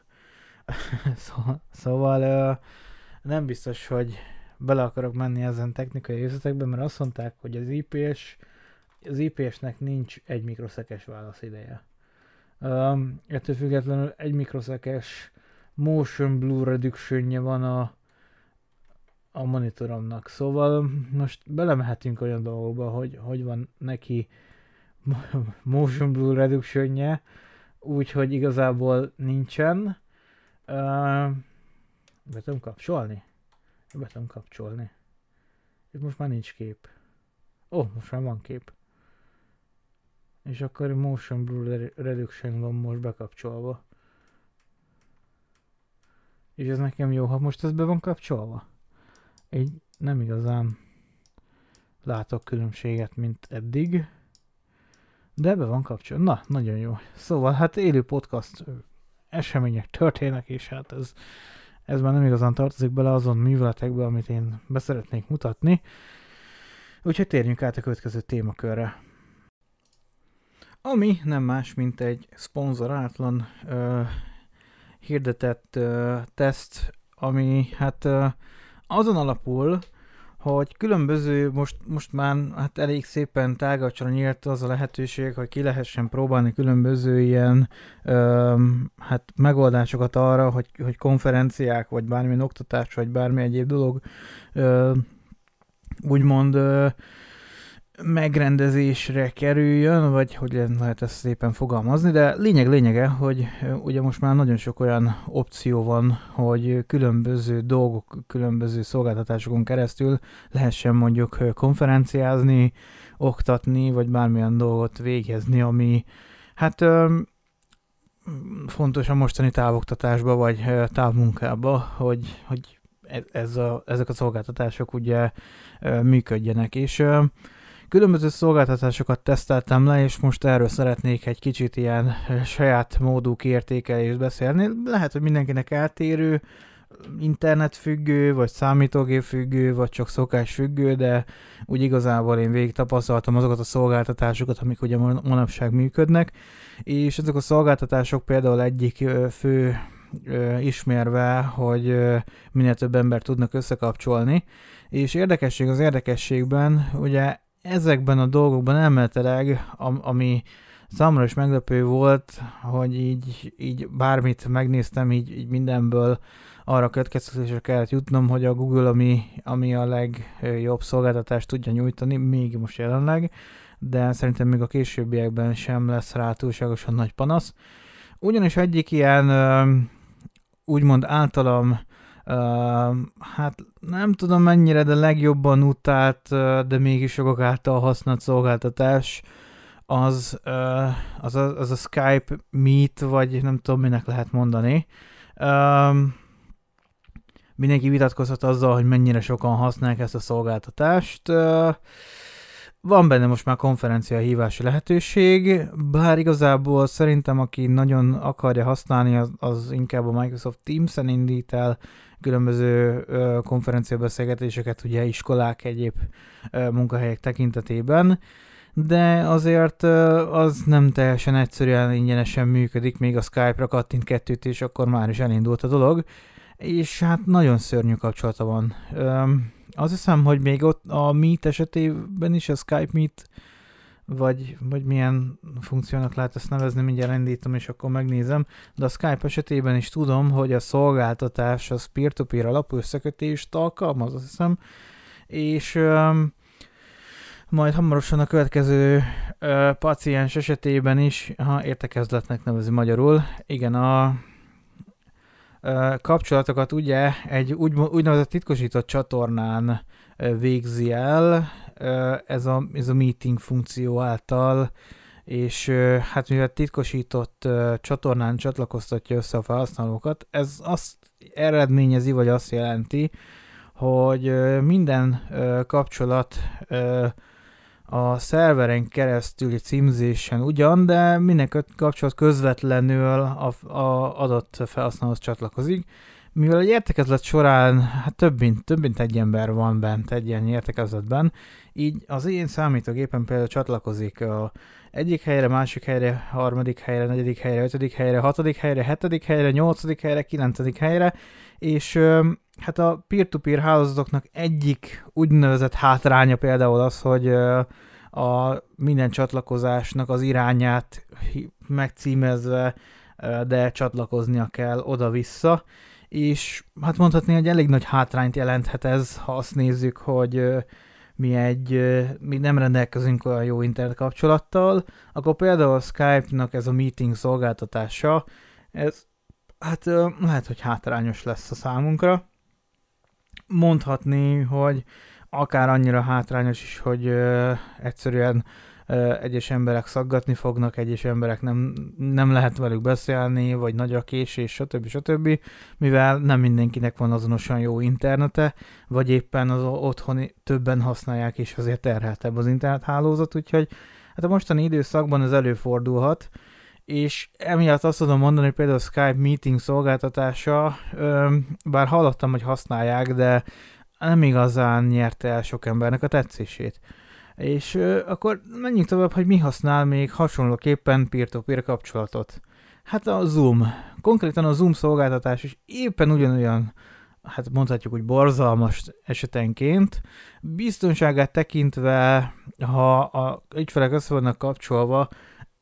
szóval, uh, nem biztos, hogy bele akarok menni ezen technikai részletekbe, mert azt mondták, hogy az IPS az IPS-nek nincs egy mikroszekes válaszideje. Um, ettől függetlenül egy mikroszekes motion blue reduction van a, a monitoromnak. Szóval most belemehetünk olyan dolgokba, hogy hogy van neki motion blue reduction úgyhogy igazából nincsen. Be tudom kapcsolni? Be tudom kapcsolni. És most már nincs kép. Ó, oh, most már van kép. És akkor Motion Blue Reduction van most bekapcsolva. És ez nekem jó, ha most ez be van kapcsolva. Így nem igazán látok különbséget, mint eddig. De be van kapcsolva. Na, nagyon jó. Szóval hát élő podcast események történnek, és hát ez, ez már nem igazán tartozik bele azon műveletekbe, amit én beszeretnék mutatni. Úgyhogy térjünk át a következő témakörre ami nem más, mint egy szponzorátlan ö, hirdetett ö, teszt, ami hát ö, azon alapul, hogy különböző, most, most már hát elég szépen tágacsra nyílt az a lehetőség, hogy ki lehessen próbálni különböző ilyen ö, hát megoldásokat arra, hogy, hogy konferenciák, vagy bármilyen oktatás, vagy bármi egyéb dolog ö, úgymond ö, megrendezésre kerüljön, vagy hogy lehet ezt szépen fogalmazni, de lényeg lényege, hogy ugye most már nagyon sok olyan opció van, hogy különböző dolgok, különböző szolgáltatásokon keresztül lehessen mondjuk konferenciázni, oktatni, vagy bármilyen dolgot végezni, ami hát fontos a mostani távoktatásba, vagy távmunkába, hogy, hogy e-, ez a, ezek a szolgáltatások ugye működjenek, és Különböző szolgáltatásokat teszteltem le, és most erről szeretnék egy kicsit ilyen saját módú kiértékelést beszélni. Lehet, hogy mindenkinek eltérő, internetfüggő, vagy számítógép függő, vagy csak szokás függő, de úgy igazából én végig tapasztaltam azokat a szolgáltatásokat, amik ugye manapság működnek, és ezek a szolgáltatások például egyik fő ismerve, hogy minél több ember tudnak összekapcsolni, és érdekesség az érdekességben, ugye ezekben a dolgokban elméletileg, ami számomra is meglepő volt, hogy így, így bármit megnéztem, így, így mindenből arra következtetésre kellett jutnom, hogy a Google, ami, ami a legjobb szolgáltatást tudja nyújtani, még most jelenleg, de szerintem még a későbbiekben sem lesz rá túlságosan nagy panasz. Ugyanis egyik ilyen úgymond általam Uh, hát nem tudom mennyire, de legjobban utált, de mégis sokak által használt szolgáltatás az, uh, az, a, az a Skype Meet, vagy nem tudom minek lehet mondani. Uh, mindenki vitatkozhat azzal, hogy mennyire sokan használják ezt a szolgáltatást. Uh, van benne most már konferencia hívási lehetőség, bár igazából szerintem aki nagyon akarja használni, az, az inkább a Microsoft Teams-en indít el, különböző konferenciabeszélgetéseket, ugye iskolák, egyéb munkahelyek tekintetében, de azért az nem teljesen egyszerűen ingyenesen működik, még a Skype-ra kattint kettőt, és akkor már is elindult a dolog, és hát nagyon szörnyű kapcsolata van. Azt hiszem, hogy még ott a Meet esetében is, a Skype Meet vagy, vagy milyen funkciónak lehet ezt nevezni, mindjárt indítom, és akkor megnézem, de a Skype esetében is tudom, hogy a szolgáltatás az peer-to-peer alapú összekötést alkalmaz, azt hiszem, és um, majd hamarosan a következő uh, paciens esetében is, ha értekezletnek nevezi magyarul, igen, a kapcsolatokat ugye egy úgy, úgynevezett titkosított csatornán végzi el, ez a, ez a meeting funkció által, és hát mivel titkosított csatornán csatlakoztatja össze a felhasználókat, ez azt eredményezi, vagy azt jelenti, hogy minden kapcsolat a szerveren keresztüli címzésen ugyan, de minden kapcsolat közvetlenül a, a adott felhasználóhoz csatlakozik. Mivel egy értekezlet során hát több mint, több mint egy ember van bent egy ilyen értekezletben, így az én számítógépen például csatlakozik a egyik helyre, másik helyre, harmadik helyre, negyedik helyre, ötödik helyre, hatodik helyre, hetedik helyre, nyolcadik helyre, kilencedik helyre, és hát a peer-to-peer hálózatoknak egyik úgynevezett hátránya például az, hogy a minden csatlakozásnak az irányát megcímezve, de csatlakoznia kell oda-vissza, és hát mondhatni, hogy elég nagy hátrányt jelenthet ez, ha azt nézzük, hogy mi egy, mi nem rendelkezünk olyan jó internet kapcsolattal, akkor például a Skype-nak ez a meeting szolgáltatása, ez hát lehet, hogy hátrányos lesz a számunkra. Mondhatni, hogy akár annyira hátrányos is, hogy egyszerűen egyes emberek szaggatni fognak, egyes emberek nem, nem lehet velük beszélni, vagy nagy a késés, stb. stb. Mivel nem mindenkinek van azonosan jó internete, vagy éppen az otthon többen használják, és azért terheltebb az internethálózat, úgyhogy hát a mostani időszakban ez előfordulhat, és emiatt azt tudom mondani, hogy például a Skype meeting szolgáltatása, bár hallottam, hogy használják, de nem igazán nyerte el sok embernek a tetszését. És akkor menjünk tovább, hogy mi használ még hasonlóképpen peer-to-peer kapcsolatot. Hát a Zoom. Konkrétan a Zoom szolgáltatás is éppen ugyanolyan, hát mondhatjuk, hogy borzalmas esetenként. Biztonságát tekintve, ha a ügyfelek össze vannak kapcsolva,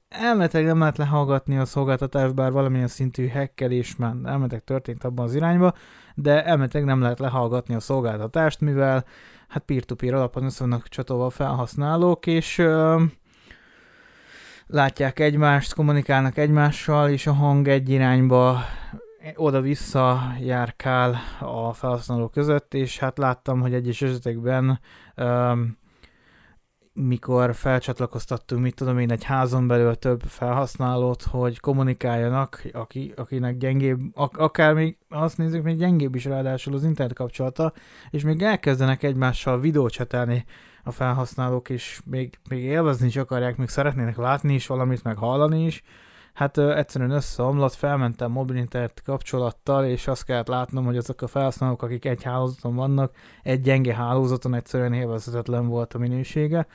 elméletileg nem lehet lehallgatni a szolgáltatást, bár valamilyen szintű hekkelés már elméletileg történt abban az irányba, de elméletileg nem lehet lehallgatni a szolgáltatást, mivel hát peer-to-peer alapon össze csatolva felhasználók, és ö, látják egymást, kommunikálnak egymással, és a hang egy irányba oda-vissza járkál a felhasználók között, és hát láttam, hogy egyes esetekben ö, mikor felcsatlakoztattunk, mit tudom én, egy házon belül több felhasználót, hogy kommunikáljanak, aki, akinek gyengébb, ak- akár még azt nézzük, még gyengébb is ráadásul az internet kapcsolata, és még elkezdenek egymással videócsetelni a felhasználók, és még, még élvezni is akarják, még szeretnének látni is valamit, meg hallani is, hát ö, egyszerűen összeomlott, felmentem mobil internet kapcsolattal, és azt kellett látnom, hogy azok a felhasználók, akik egy hálózaton vannak, egy gyenge hálózaton egyszerűen élvezetetlen volt a minősége.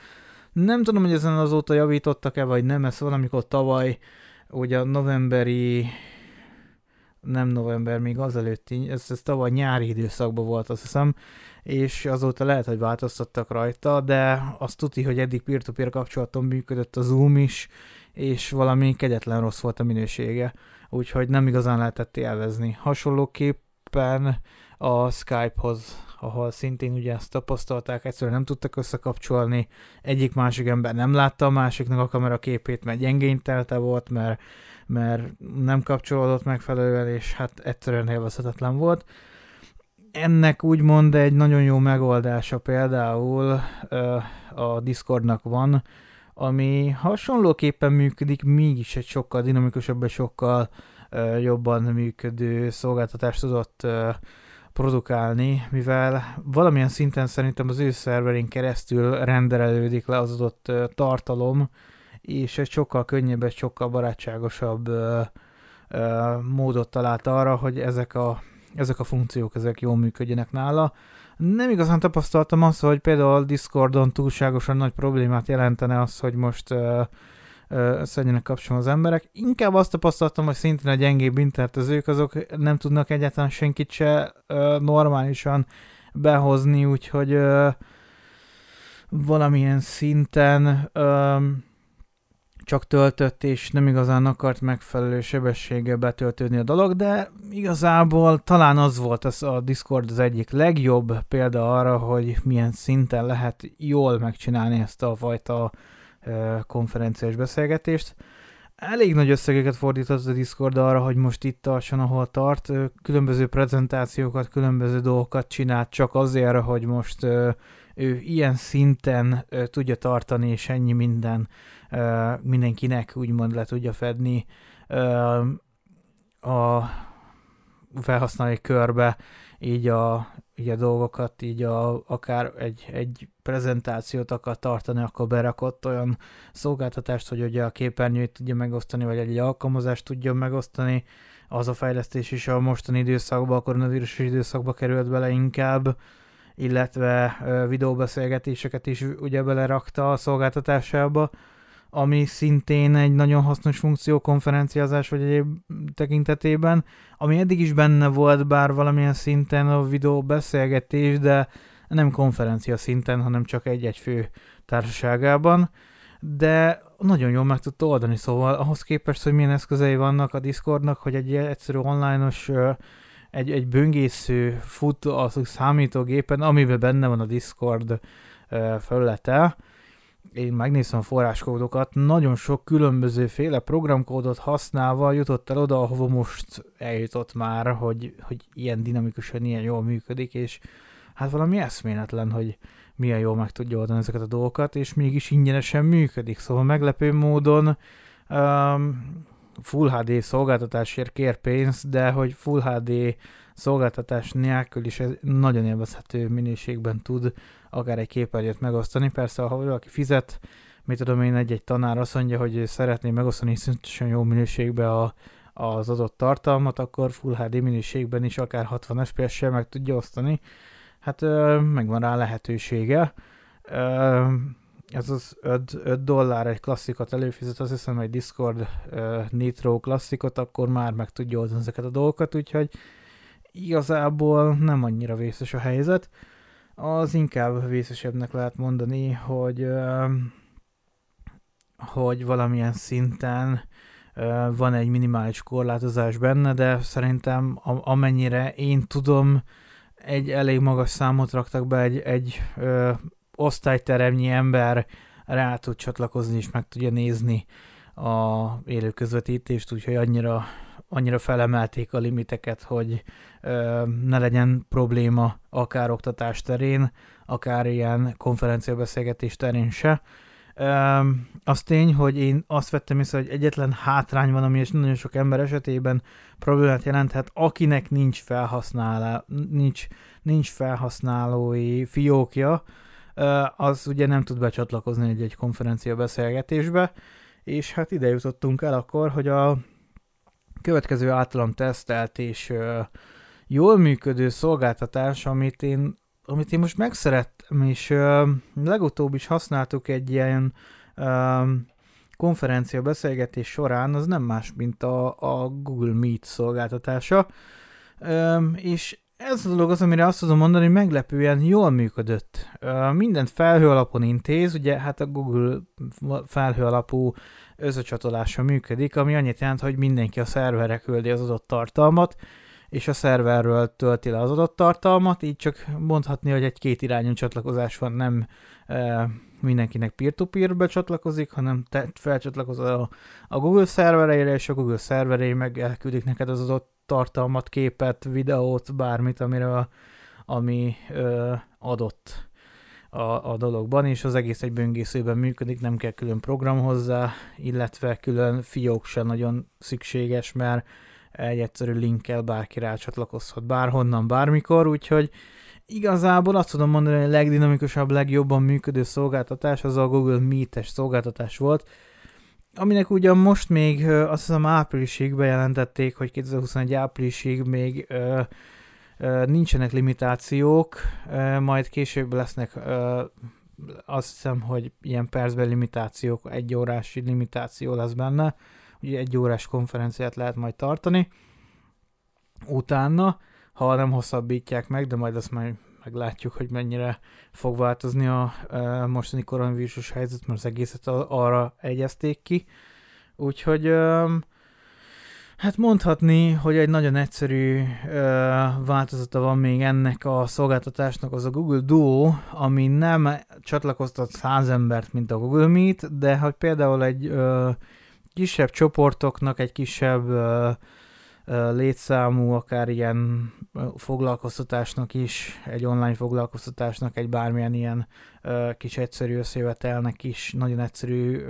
Nem tudom, hogy ezen azóta javítottak-e, vagy nem, ez valamikor tavaly, ugye a novemberi nem november, még azelőtti, ez, ez tavaly nyári időszakban volt, azt hiszem, és azóta lehet, hogy változtattak rajta, de azt tudni, hogy eddig peer-to-peer kapcsolaton működött a Zoom is, és valami kegyetlen rossz volt a minősége, úgyhogy nem igazán lehetett élvezni. Hasonlóképpen a Skype-hoz, ahol szintén ugye ezt tapasztalták, egyszerűen nem tudtak összekapcsolni, egyik másik ember nem látta a másiknak a kamera képét, mert gyengén telte volt, mert, mert nem kapcsolódott megfelelően, és hát egyszerűen élvezhetetlen volt. Ennek úgymond egy nagyon jó megoldása például a Discordnak van, ami hasonlóképpen működik, mégis egy sokkal dinamikusabb és sokkal uh, jobban működő szolgáltatást tudott uh, produkálni, mivel valamilyen szinten szerintem az ő szerverén keresztül renderelődik le az adott uh, tartalom, és egy sokkal könnyebb, egy sokkal barátságosabb módot talált arra, hogy ezek a, ezek a funkciók ezek jól működjenek nála. Nem igazán tapasztaltam azt, hogy például Discordon túlságosan nagy problémát jelentene az, hogy most uh, összeegyenek kapcsolni az emberek. Inkább azt tapasztaltam, hogy szintén a gyengébb internetezők azok nem tudnak egyáltalán senkit se uh, normálisan behozni, úgyhogy uh, valamilyen szinten uh, csak töltött, és nem igazán akart megfelelő sebességgel betöltődni a dolog, de igazából talán az volt az a Discord az egyik legjobb példa arra, hogy milyen szinten lehet jól megcsinálni ezt a fajta konferenciás beszélgetést. elég nagy összegeket fordított a Discord arra, hogy most itt tartson, ahol tart. Különböző prezentációkat, különböző dolgokat csinált csak azért, hogy most ő ilyen szinten tudja tartani, és ennyi minden mindenkinek úgymond le tudja fedni a felhasználói körbe így a, így a dolgokat, így a, akár egy, egy prezentációt akar tartani, akkor berakott olyan szolgáltatást, hogy ugye a képernyőt tudja megosztani, vagy egy, alkalmazást tudja megosztani. Az a fejlesztés is a mostani időszakban, a koronavírus időszakba került bele inkább, illetve videóbeszélgetéseket is ugye belerakta a szolgáltatásába ami szintén egy nagyon hasznos funkció konferenciázás vagy egyéb tekintetében, ami eddig is benne volt, bár valamilyen szinten a videó beszélgetés, de nem konferencia szinten, hanem csak egy-egy fő társaságában, de nagyon jól meg tudta oldani, szóval ahhoz képest, hogy milyen eszközei vannak a Discordnak, hogy egy egyszerű online-os egy, egy böngésző fut a számítógépen, amiben benne van a Discord felülete, én megnéztem a forráskódokat, nagyon sok különböző féle programkódot használva jutott el oda, ahova most eljutott már, hogy, hogy ilyen dinamikusan, ilyen jól működik, és hát valami eszméletlen, hogy milyen jól meg tudja oldani ezeket a dolgokat, és mégis ingyenesen működik, szóval meglepő módon um, Full HD szolgáltatásért kér pénzt, de hogy Full HD szolgáltatás nélkül is nagyon élvezhető minőségben tud akár egy képernyőt megosztani. Persze, ha valaki fizet, mit tudom én, egy-egy tanár azt mondja, hogy szeretné megosztani szintesen jó minőségbe a, az adott tartalmat, akkor Full HD minőségben is akár 60 FPS-sel meg tudja osztani. Hát megvan rá lehetősége. ez az 5, 5 dollár egy klasszikot előfizet, azt hiszem egy Discord Nitro klasszikot, akkor már meg tudja oldani ezeket a dolgokat, úgyhogy igazából nem annyira vészes a helyzet. Az inkább vészesebbnek lehet mondani, hogy, hogy valamilyen szinten van egy minimális korlátozás benne, de szerintem amennyire én tudom, egy elég magas számot raktak be, egy, egy ö, osztályteremnyi ember rá tud csatlakozni és meg tudja nézni a élő közvetítést, úgyhogy annyira, annyira felemelték a limiteket, hogy ne legyen probléma akár oktatás terén, akár ilyen konferenciabeszélgetés terén se. Az tény, hogy én azt vettem észre, hogy egyetlen hátrány van, ami és nagyon sok ember esetében problémát jelenthet, akinek nincs felhasználó, nincs, nincs felhasználói fiókja, az ugye nem tud becsatlakozni egy, egy konferencia beszélgetésbe, és hát ide jutottunk el akkor, hogy a következő általam tesztelt és jól működő szolgáltatás, amit én, amit én most megszerettem, és uh, legutóbb is használtuk egy ilyen uh, konferencia beszélgetés során, az nem más, mint a, a Google Meet szolgáltatása, uh, és ez a dolog az, amire azt tudom mondani, hogy meglepően jól működött. Mindent felhő alapon intéz, ugye hát a Google felhő alapú összecsatolása működik, ami annyit jelent, hogy mindenki a szerverre küldi az adott tartalmat, és a szerverről tölti le az adott tartalmat, így csak mondhatni, hogy egy két irányú csatlakozás van, nem e, mindenkinek peer-to-peer becsatlakozik, hanem te felcsatlakozol a, a Google szervereire, és a Google szerverei meg elküldik neked az adott tartalmat, képet, videót, bármit, amire a, ami ö, adott a, a dologban, és az egész egy böngészőben működik, nem kell külön program hozzá, illetve külön fiók sem nagyon szükséges, mert egy egyszerű linkkel bárki rácsatlakozhat bárhonnan, bármikor, úgyhogy igazából azt tudom mondani, hogy a legdinamikusabb, legjobban működő szolgáltatás az a Google Meet-es szolgáltatás volt, aminek ugyan most még azt hiszem áprilisig bejelentették, hogy 2021 áprilisig még ö, nincsenek limitációk, majd később lesznek azt hiszem, hogy ilyen percben limitációk, egy órási limitáció lesz benne, ugye egy órás konferenciát lehet majd tartani. Utána, ha nem hosszabbítják meg, de majd azt majd meglátjuk, hogy mennyire fog változni a mostani koronavírusos helyzet, mert az egészet arra egyezték ki. Úgyhogy hát mondhatni, hogy egy nagyon egyszerű változata van még ennek a szolgáltatásnak, az a Google Duo, ami nem csatlakoztat száz embert, mint a Google Meet, de hogy például egy kisebb csoportoknak egy kisebb uh, létszámú, akár ilyen foglalkoztatásnak is, egy online foglalkoztatásnak, egy bármilyen ilyen kis egyszerű összejövetelnek is nagyon egyszerű,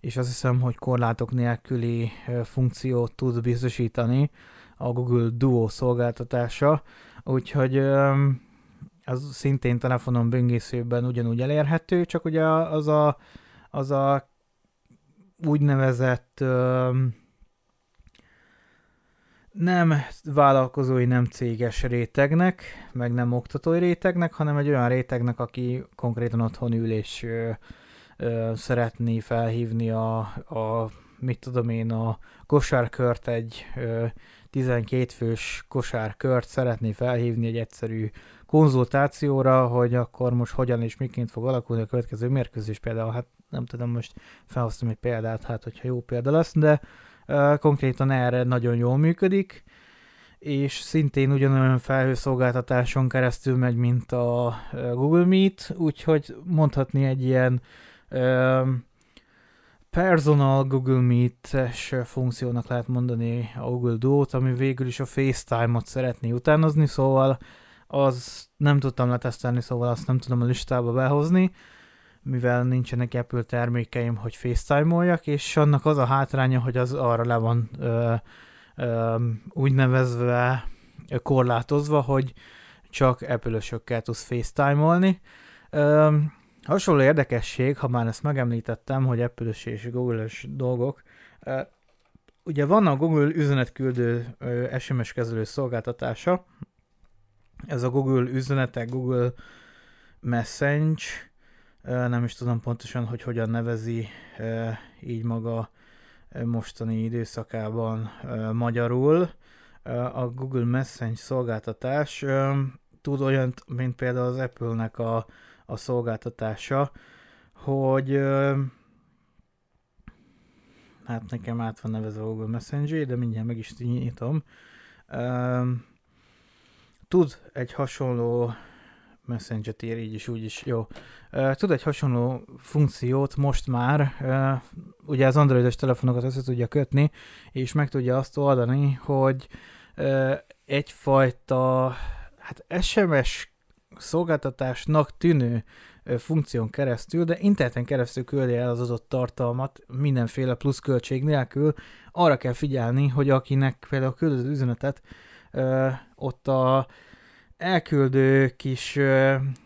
és azt hiszem, hogy korlátok nélküli funkciót tud biztosítani a Google Duo szolgáltatása, úgyhogy az szintén telefonon böngészőben ugyanúgy elérhető, csak ugye az a, az a úgynevezett nem vállalkozói, nem céges rétegnek, meg nem oktatói rétegnek, hanem egy olyan rétegnek, aki konkrétan otthon ül és ö, ö, szeretné felhívni a, a, mit tudom én, a kosárkört, egy ö, 12 fős kosárkört szeretné felhívni egy egyszerű konzultációra, hogy akkor most hogyan és miként fog alakulni a következő mérkőzés. Például, hát nem tudom, most felhoztam egy példát, hát hogyha jó példa lesz, de konkrétan erre nagyon jól működik, és szintén ugyanolyan felhőszolgáltatáson keresztül megy, mint a Google Meet, úgyhogy mondhatni egy ilyen personal Google Meet-es funkciónak lehet mondani a Google Duo-t, ami végül is a FaceTime-ot szeretné utánozni, szóval az nem tudtam letesztelni, szóval azt nem tudom a listába behozni, mivel nincsenek Apple termékeim, hogy FaceTime-oljak, és annak az a hátránya, hogy az arra le van ö, ö, úgynevezve korlátozva, hogy csak Apple-ösökkel tudsz FaceTime-olni. Ö, hasonló érdekesség, ha már ezt megemlítettem, hogy apple és Google-ös dolgok, ugye van a Google üzenetküldő SMS kezelő szolgáltatása, ez a Google üzenetek, Google Message, nem is tudom pontosan, hogy hogyan nevezi így maga mostani időszakában magyarul. A Google Message szolgáltatás tud olyan, mint például az Apple-nek a, a szolgáltatása, hogy hát nekem át van nevezve a Google Messenger, de mindjárt meg is nyitom. Tud egy hasonló Messenger-t ér, így is, úgy is, jó. Tud egy hasonló funkciót most már, ugye az androidos telefonokat össze tudja kötni, és meg tudja azt oldani, hogy egyfajta hát SMS szolgáltatásnak tűnő funkción keresztül, de interneten keresztül küldi el az adott tartalmat mindenféle pluszköltség nélkül. Arra kell figyelni, hogy akinek például küldött az üzenetet, ott a elküldő kis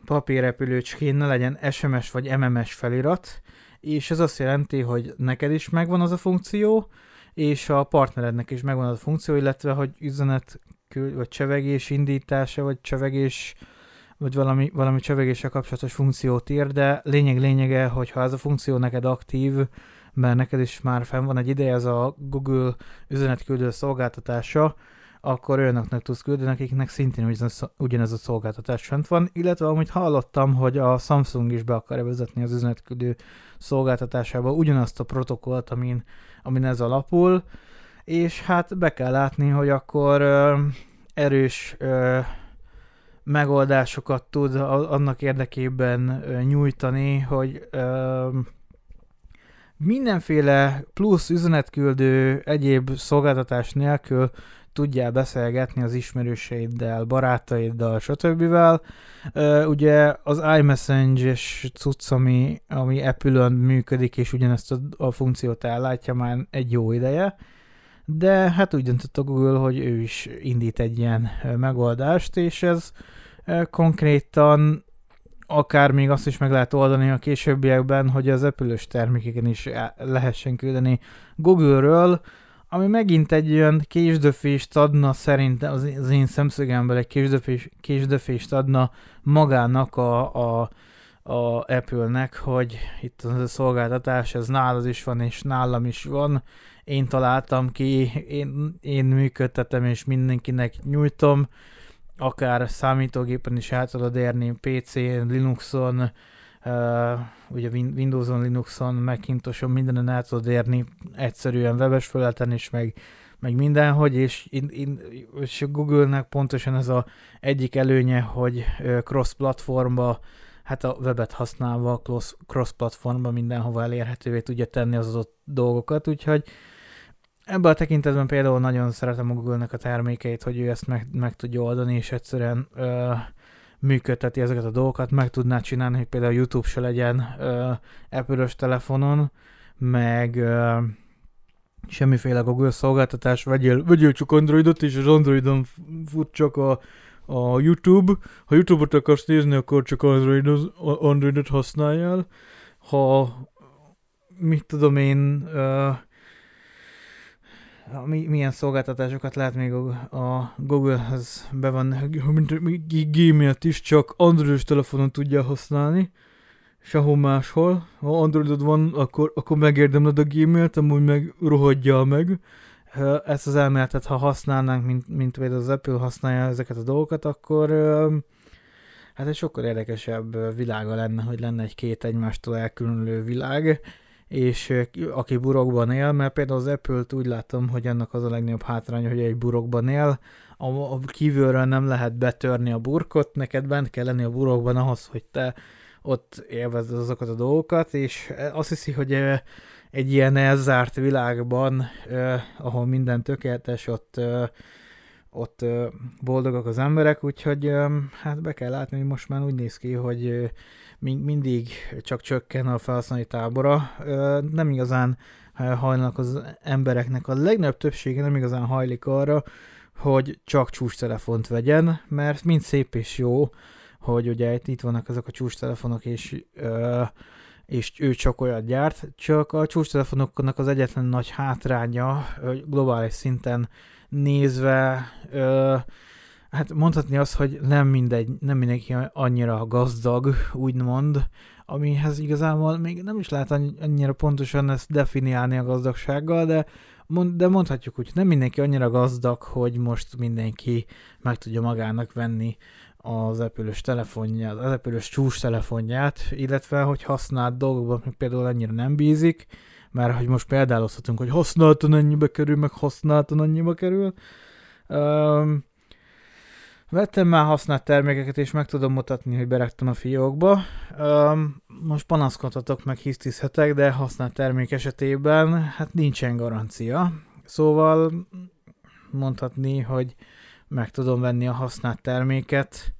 papírrepülőcskén ne legyen SMS vagy MMS felirat, és ez azt jelenti, hogy neked is megvan az a funkció, és a partnerednek is megvan az a funkció, illetve hogy üzenet vagy csevegés indítása, vagy csevegés, vagy valami, valami csevegéssel kapcsolatos funkciót ír, de lényeg lényege, hogyha ez a funkció neked aktív, mert neked is már fenn van egy ideje, ez a Google üzenetküldő szolgáltatása, akkor olyanoknak tudsz küldeni, akiknek szintén ugyanez a szolgáltatás fent van, illetve amit hallottam, hogy a Samsung is be akarja vezetni az üzenetküldő szolgáltatásába ugyanazt a protokollt, amin, amin ez alapul, és hát be kell látni, hogy akkor ö, erős ö, megoldásokat tud annak érdekében nyújtani, hogy mindenféle plusz üzenetküldő egyéb szolgáltatás nélkül tudjál beszélgetni az ismerőseiddel, barátaiddal, stb. Uh, ugye az iMessenge-es cucc, ami, ami Apple-ön működik, és ugyanezt a, a funkciót ellátja már egy jó ideje, de hát úgy döntött a Google, hogy ő is indít egy ilyen megoldást, és ez konkrétan akár még azt is meg lehet oldani a későbbiekben, hogy az Apple-ös termékeken is lehessen küldeni Google-ről, ami megint egy olyan késdöfést adna szerintem az, az én szemszögemből egy késdöfés, késdöfést adna magának a, a, a Apple-nek, hogy itt az a szolgáltatás, ez nálad is van, és nálam is van. Én találtam ki, én, én működtetem, és mindenkinek nyújtom, akár számítógépen is el tudod érni, PC-n, Linuxon, Uh, ugye Windows-on, Linuxon, Macintoson, mindenen el tudod érni egyszerűen webes felületen is, meg, meg mindenhogy, és, és Google-nek pontosan ez a egyik előnye, hogy cross-platformba hát a webet használva cross-platformban mindenhova elérhetővé tudja tenni az adott dolgokat, úgyhogy ebben a tekintetben például nagyon szeretem a Google-nek a termékeit, hogy ő ezt meg, meg tudja oldani, és egyszerűen ö, működteti ezeket a dolgokat, meg tudná csinálni, hogy például YouTube se legyen ö, Apple-ös telefonon, meg ö, semmiféle Google szolgáltatás, vegyél, vegyél csak Androidot, és az Androidon fut csak a, a YouTube. Ha YouTube-ot akarsz nézni, akkor csak Androidot, Androidot használjál. Ha mit tudom én, uh, mi, milyen szolgáltatásokat lehet még a, Google-hez be van, Gmail-t is csak Android telefonon tudja használni sehol máshol. Ha Androidod van, akkor, akkor megérdemled a Gmail-t, amúgy meg rohadjál meg. Ezt az elméletet, ha használnánk, mint, mint például az Apple használja ezeket a dolgokat, akkor hát egy sokkal érdekesebb világa lenne, hogy lenne egy két egymástól elkülönülő világ, és aki burokban él, mert például az Apple-t úgy látom, hogy ennek az a legnagyobb hátránya, hogy egy burokban él, a, a kívülről nem lehet betörni a burkot, neked bent kell lenni a burokban ahhoz, hogy te ott élvezed azokat a dolgokat, és azt hiszi, hogy egy ilyen elzárt világban, ahol minden tökéletes, ott, ott boldogak az emberek, úgyhogy hát be kell látni, hogy most már úgy néz ki, hogy mindig csak csökken a felhasználói tábora. Nem igazán hajlanak az embereknek, a legnagyobb többsége nem igazán hajlik arra, hogy csak csúcs telefont vegyen, mert mind szép és jó, hogy ugye itt vannak ezek a csúcs telefonok, és, és ő csak olyat gyárt, csak a csúcs telefonoknak az egyetlen nagy hátránya globális szinten nézve, hát mondhatni azt, hogy nem mindegy, nem mindenki annyira gazdag, úgymond, amihez igazából még nem is lehet annyira pontosan ezt definiálni a gazdagsággal, de, de mondhatjuk úgy, nem mindenki annyira gazdag, hogy most mindenki meg tudja magának venni az Apple-ös telefonját, az Apple-ös csúcs telefonját, illetve hogy használt dolgokban még például ennyire nem bízik, mert hogy most példálozhatunk, hogy használtan ennyibe kerül, meg használtan annyiba kerül. Um, vettem már használt termékeket, és meg tudom mutatni, hogy beraktam a fiókba. Um, most panaszkodhatok, meg hisztizhetek, de használt termék esetében hát nincsen garancia. Szóval mondhatni, hogy meg tudom venni a használt terméket,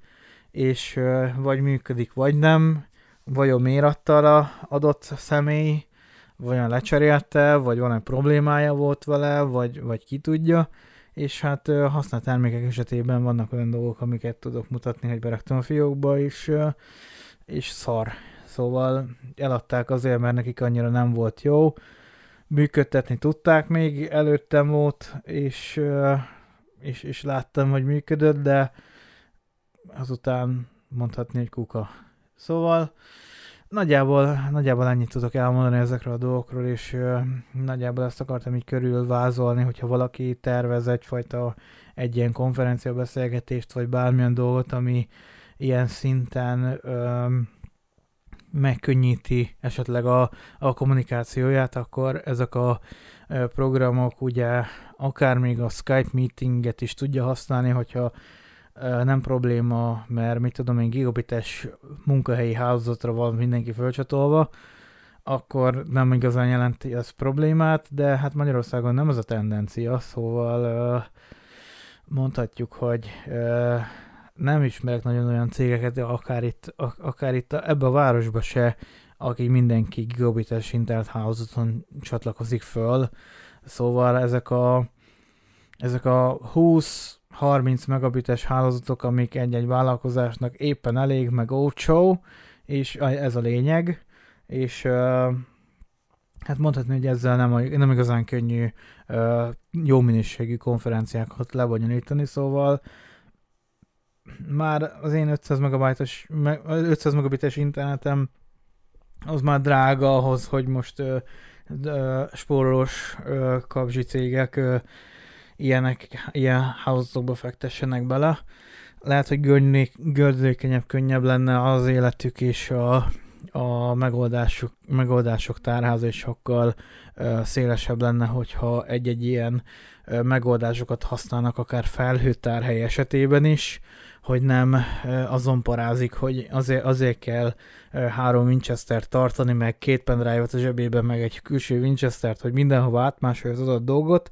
és vagy működik, vagy nem, vajon miért adta a adott személy, vajon lecserélte, vagy valami problémája volt vele, vagy, vagy ki tudja, és hát használt termékek esetében vannak olyan dolgok, amiket tudok mutatni, hogy beraktam a fiókba, és, és szar. Szóval eladták azért, mert nekik annyira nem volt jó, működtetni tudták még, előttem volt, és és, és láttam, hogy működött, de azután mondhatni, hogy kuka. Szóval nagyjából, nagyjából ennyit tudok elmondani ezekről a dolgokról, és uh, nagyjából ezt akartam így körülvázolni, hogyha valaki tervez egyfajta egy ilyen konferencia beszélgetést, vagy bármilyen dolgot, ami ilyen szinten um, megkönnyíti esetleg a, a kommunikációját, akkor ezek a programok ugye akár még a Skype meetinget is tudja használni, hogyha nem probléma, mert mit tudom én, gigabites munkahelyi hálózatra van mindenki fölcsatolva, akkor nem igazán jelenti ez problémát, de hát Magyarországon nem ez a tendencia, szóval mondhatjuk, hogy nem ismerek nagyon olyan cégeket, akár itt, akár itt ebbe a városba se, aki mindenki gigabites internet hálózaton csatlakozik föl. Szóval ezek a, ezek a 20-30 megabites hálózatok, amik egy-egy vállalkozásnak éppen elég, meg olcsó, és ez a lényeg, és hát mondhatni, hogy ezzel nem, nem igazán könnyű jó minőségű konferenciákat lebonyolítani, szóval már az én 500 megabites, 500 megabites internetem az már drága ahhoz, hogy most ö, ö, spórolós ö, kapzsi cégek ö, ilyenek, ilyen hálózatokba fektessenek bele. Lehet, hogy gördülékenyebb, könnyebb lenne az életük és a, a megoldások, megoldások tárháza is sokkal ö, szélesebb lenne, hogyha egy-egy ilyen ö, megoldásokat használnak akár felhőtárhely esetében is, hogy nem azon parázik, hogy azért, azért kell három Winchester tartani, meg két pendrive-ot a zsebében, meg egy külső Winchester-t, hogy mindenhova átmásolja az adott dolgot,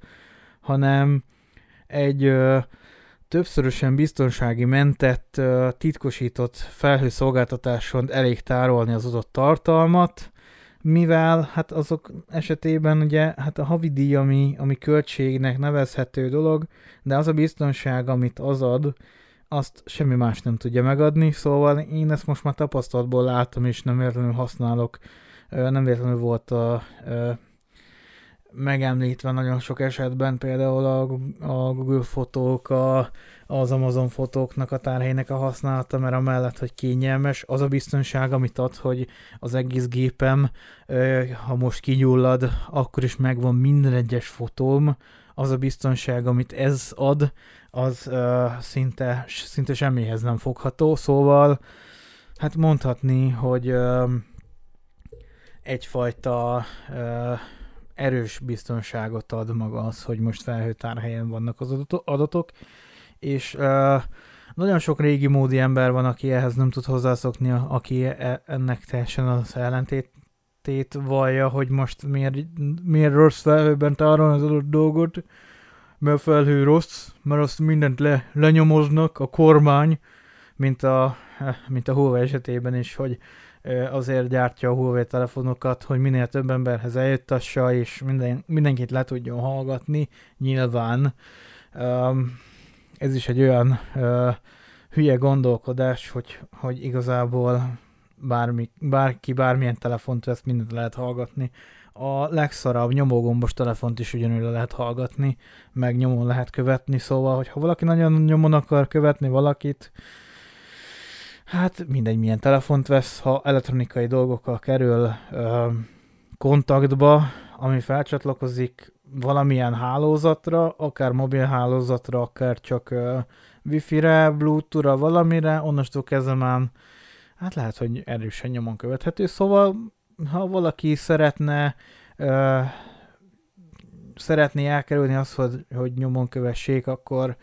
hanem egy ö, többszörösen biztonsági mentett, ö, titkosított felhőszolgáltatáson elég tárolni az adott tartalmat, mivel hát azok esetében ugye hát a havidíj, ami, ami költségnek nevezhető dolog, de az a biztonság, amit az ad, azt semmi más nem tudja megadni, szóval én ezt most már tapasztalatból látom, és nem véletlenül használok, nem véletlenül volt a, megemlítve nagyon sok esetben, például a, a Google fotók, a, az Amazon fotóknak a tárhelynek a használata, mert amellett, hogy kényelmes, az a biztonság, amit ad, hogy az egész gépem, ha most kigyullad, akkor is megvan minden egyes fotóm, az a biztonság, amit ez ad, az uh, szinte, szinte semmihez nem fogható, szóval hát mondhatni, hogy uh, egyfajta uh, erős biztonságot ad maga az, hogy most felhőtárhelyen vannak az adatok, és nagyon sok régi módi ember van, aki ehhez nem tud hozzászokni, aki e- ennek teljesen az ellentétét vallja, hogy most miért, miért rossz felhőben tárolni az adott dolgot, mert a felhő rossz, mert azt mindent le, lenyomoznak, a kormány, mint a, mint a Huawei esetében is, hogy azért gyártja a Huawei telefonokat, hogy minél több emberhez eljuttassa, és minden, mindenkit le tudjon hallgatni, nyilván. Ez is egy olyan hülye gondolkodás, hogy, hogy igazából bármi, bárki bármilyen telefont vesz, mindent lehet hallgatni a legszarabb nyomógombos telefont is ugyanúgy le lehet hallgatni, meg nyomon lehet követni, szóval, hogyha valaki nagyon nyomon akar követni valakit, hát mindegy milyen telefont vesz, ha elektronikai dolgokkal kerül ö, kontaktba, ami felcsatlakozik valamilyen hálózatra, akár mobil hálózatra, akár csak ö, wifi-re, bluetooth-ra, valamire, onnastól kezdve már hát lehet, hogy erősen nyomon követhető, szóval ha valaki szeretne ö, szeretné elkerülni azt, hogy, hogy nyomon kövessék, akkor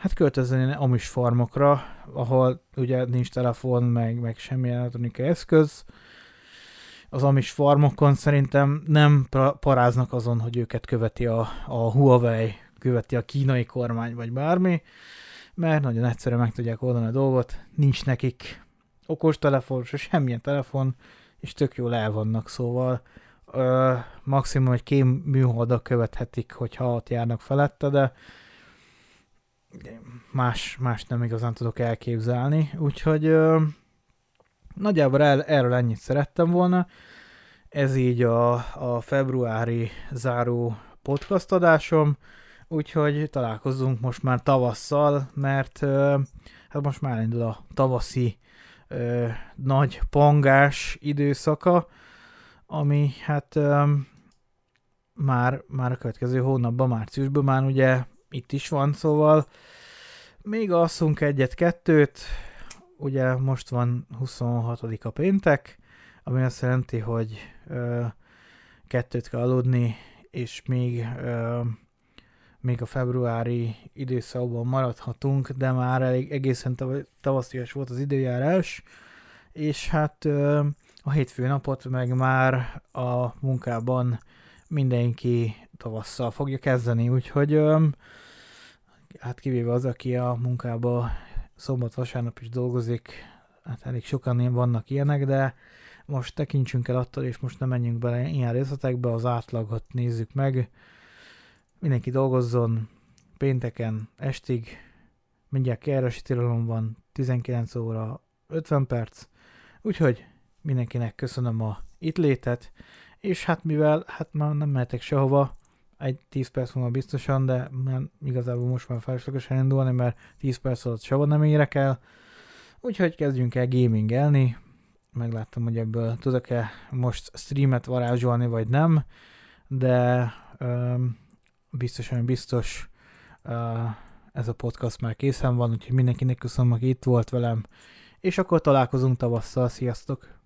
hát költözön amis farmokra, ahol ugye nincs telefon, meg, meg semmilyen elektronikai eszköz. Az amis farmokon szerintem nem paráznak azon, hogy őket követi a, a Huawei, követi a kínai kormány, vagy bármi, mert nagyon egyszerűen meg tudják oldani a dolgot, nincs nekik okos telefon, se semmilyen telefon, és tök jól el vannak, szóval ö, maximum egy kém műholdak követhetik, hogyha ott járnak felette, de más, más nem igazán tudok elképzelni, úgyhogy ö, nagyjából el, erről ennyit szerettem volna. Ez így a, a februári záró podcast adásom, úgyhogy találkozunk most már tavasszal, mert ö, hát most már indul a tavaszi ö, nagy pangás időszaka, ami hát ö, már, már a következő hónapban, márciusban már ugye itt is van, szóval még alszunk egyet-kettőt, ugye most van 26 a péntek, ami azt jelenti, hogy ö, kettőt kell aludni, és még ö, még a februári időszakban maradhatunk, de már elég egészen tavaszias volt az időjárás, és hát a hétfő napot meg már a munkában mindenki tavasszal fogja kezdeni, úgyhogy hát kivéve az, aki a munkába szombat-vasárnap is dolgozik, hát elég sokan vannak ilyenek, de most tekintsünk el attól, és most nem menjünk bele ilyen részletekbe, az átlagot nézzük meg, mindenki dolgozzon pénteken estig, mindjárt kiárási tilalom van, 19 óra 50 perc, úgyhogy mindenkinek köszönöm a itt létet, és hát mivel hát már nem mehetek sehova, egy 10 perc múlva biztosan, de nem, igazából most már feleslegesen indulni, mert 10 perc alatt sehova nem érek el, úgyhogy kezdjünk el gamingelni, megláttam, hogy ebből tudok-e most streamet varázsolni, vagy nem, de um, biztosan biztos uh, ez a podcast már készen van, úgyhogy mindenkinek köszönöm, aki itt volt velem, és akkor találkozunk tavasszal, sziasztok!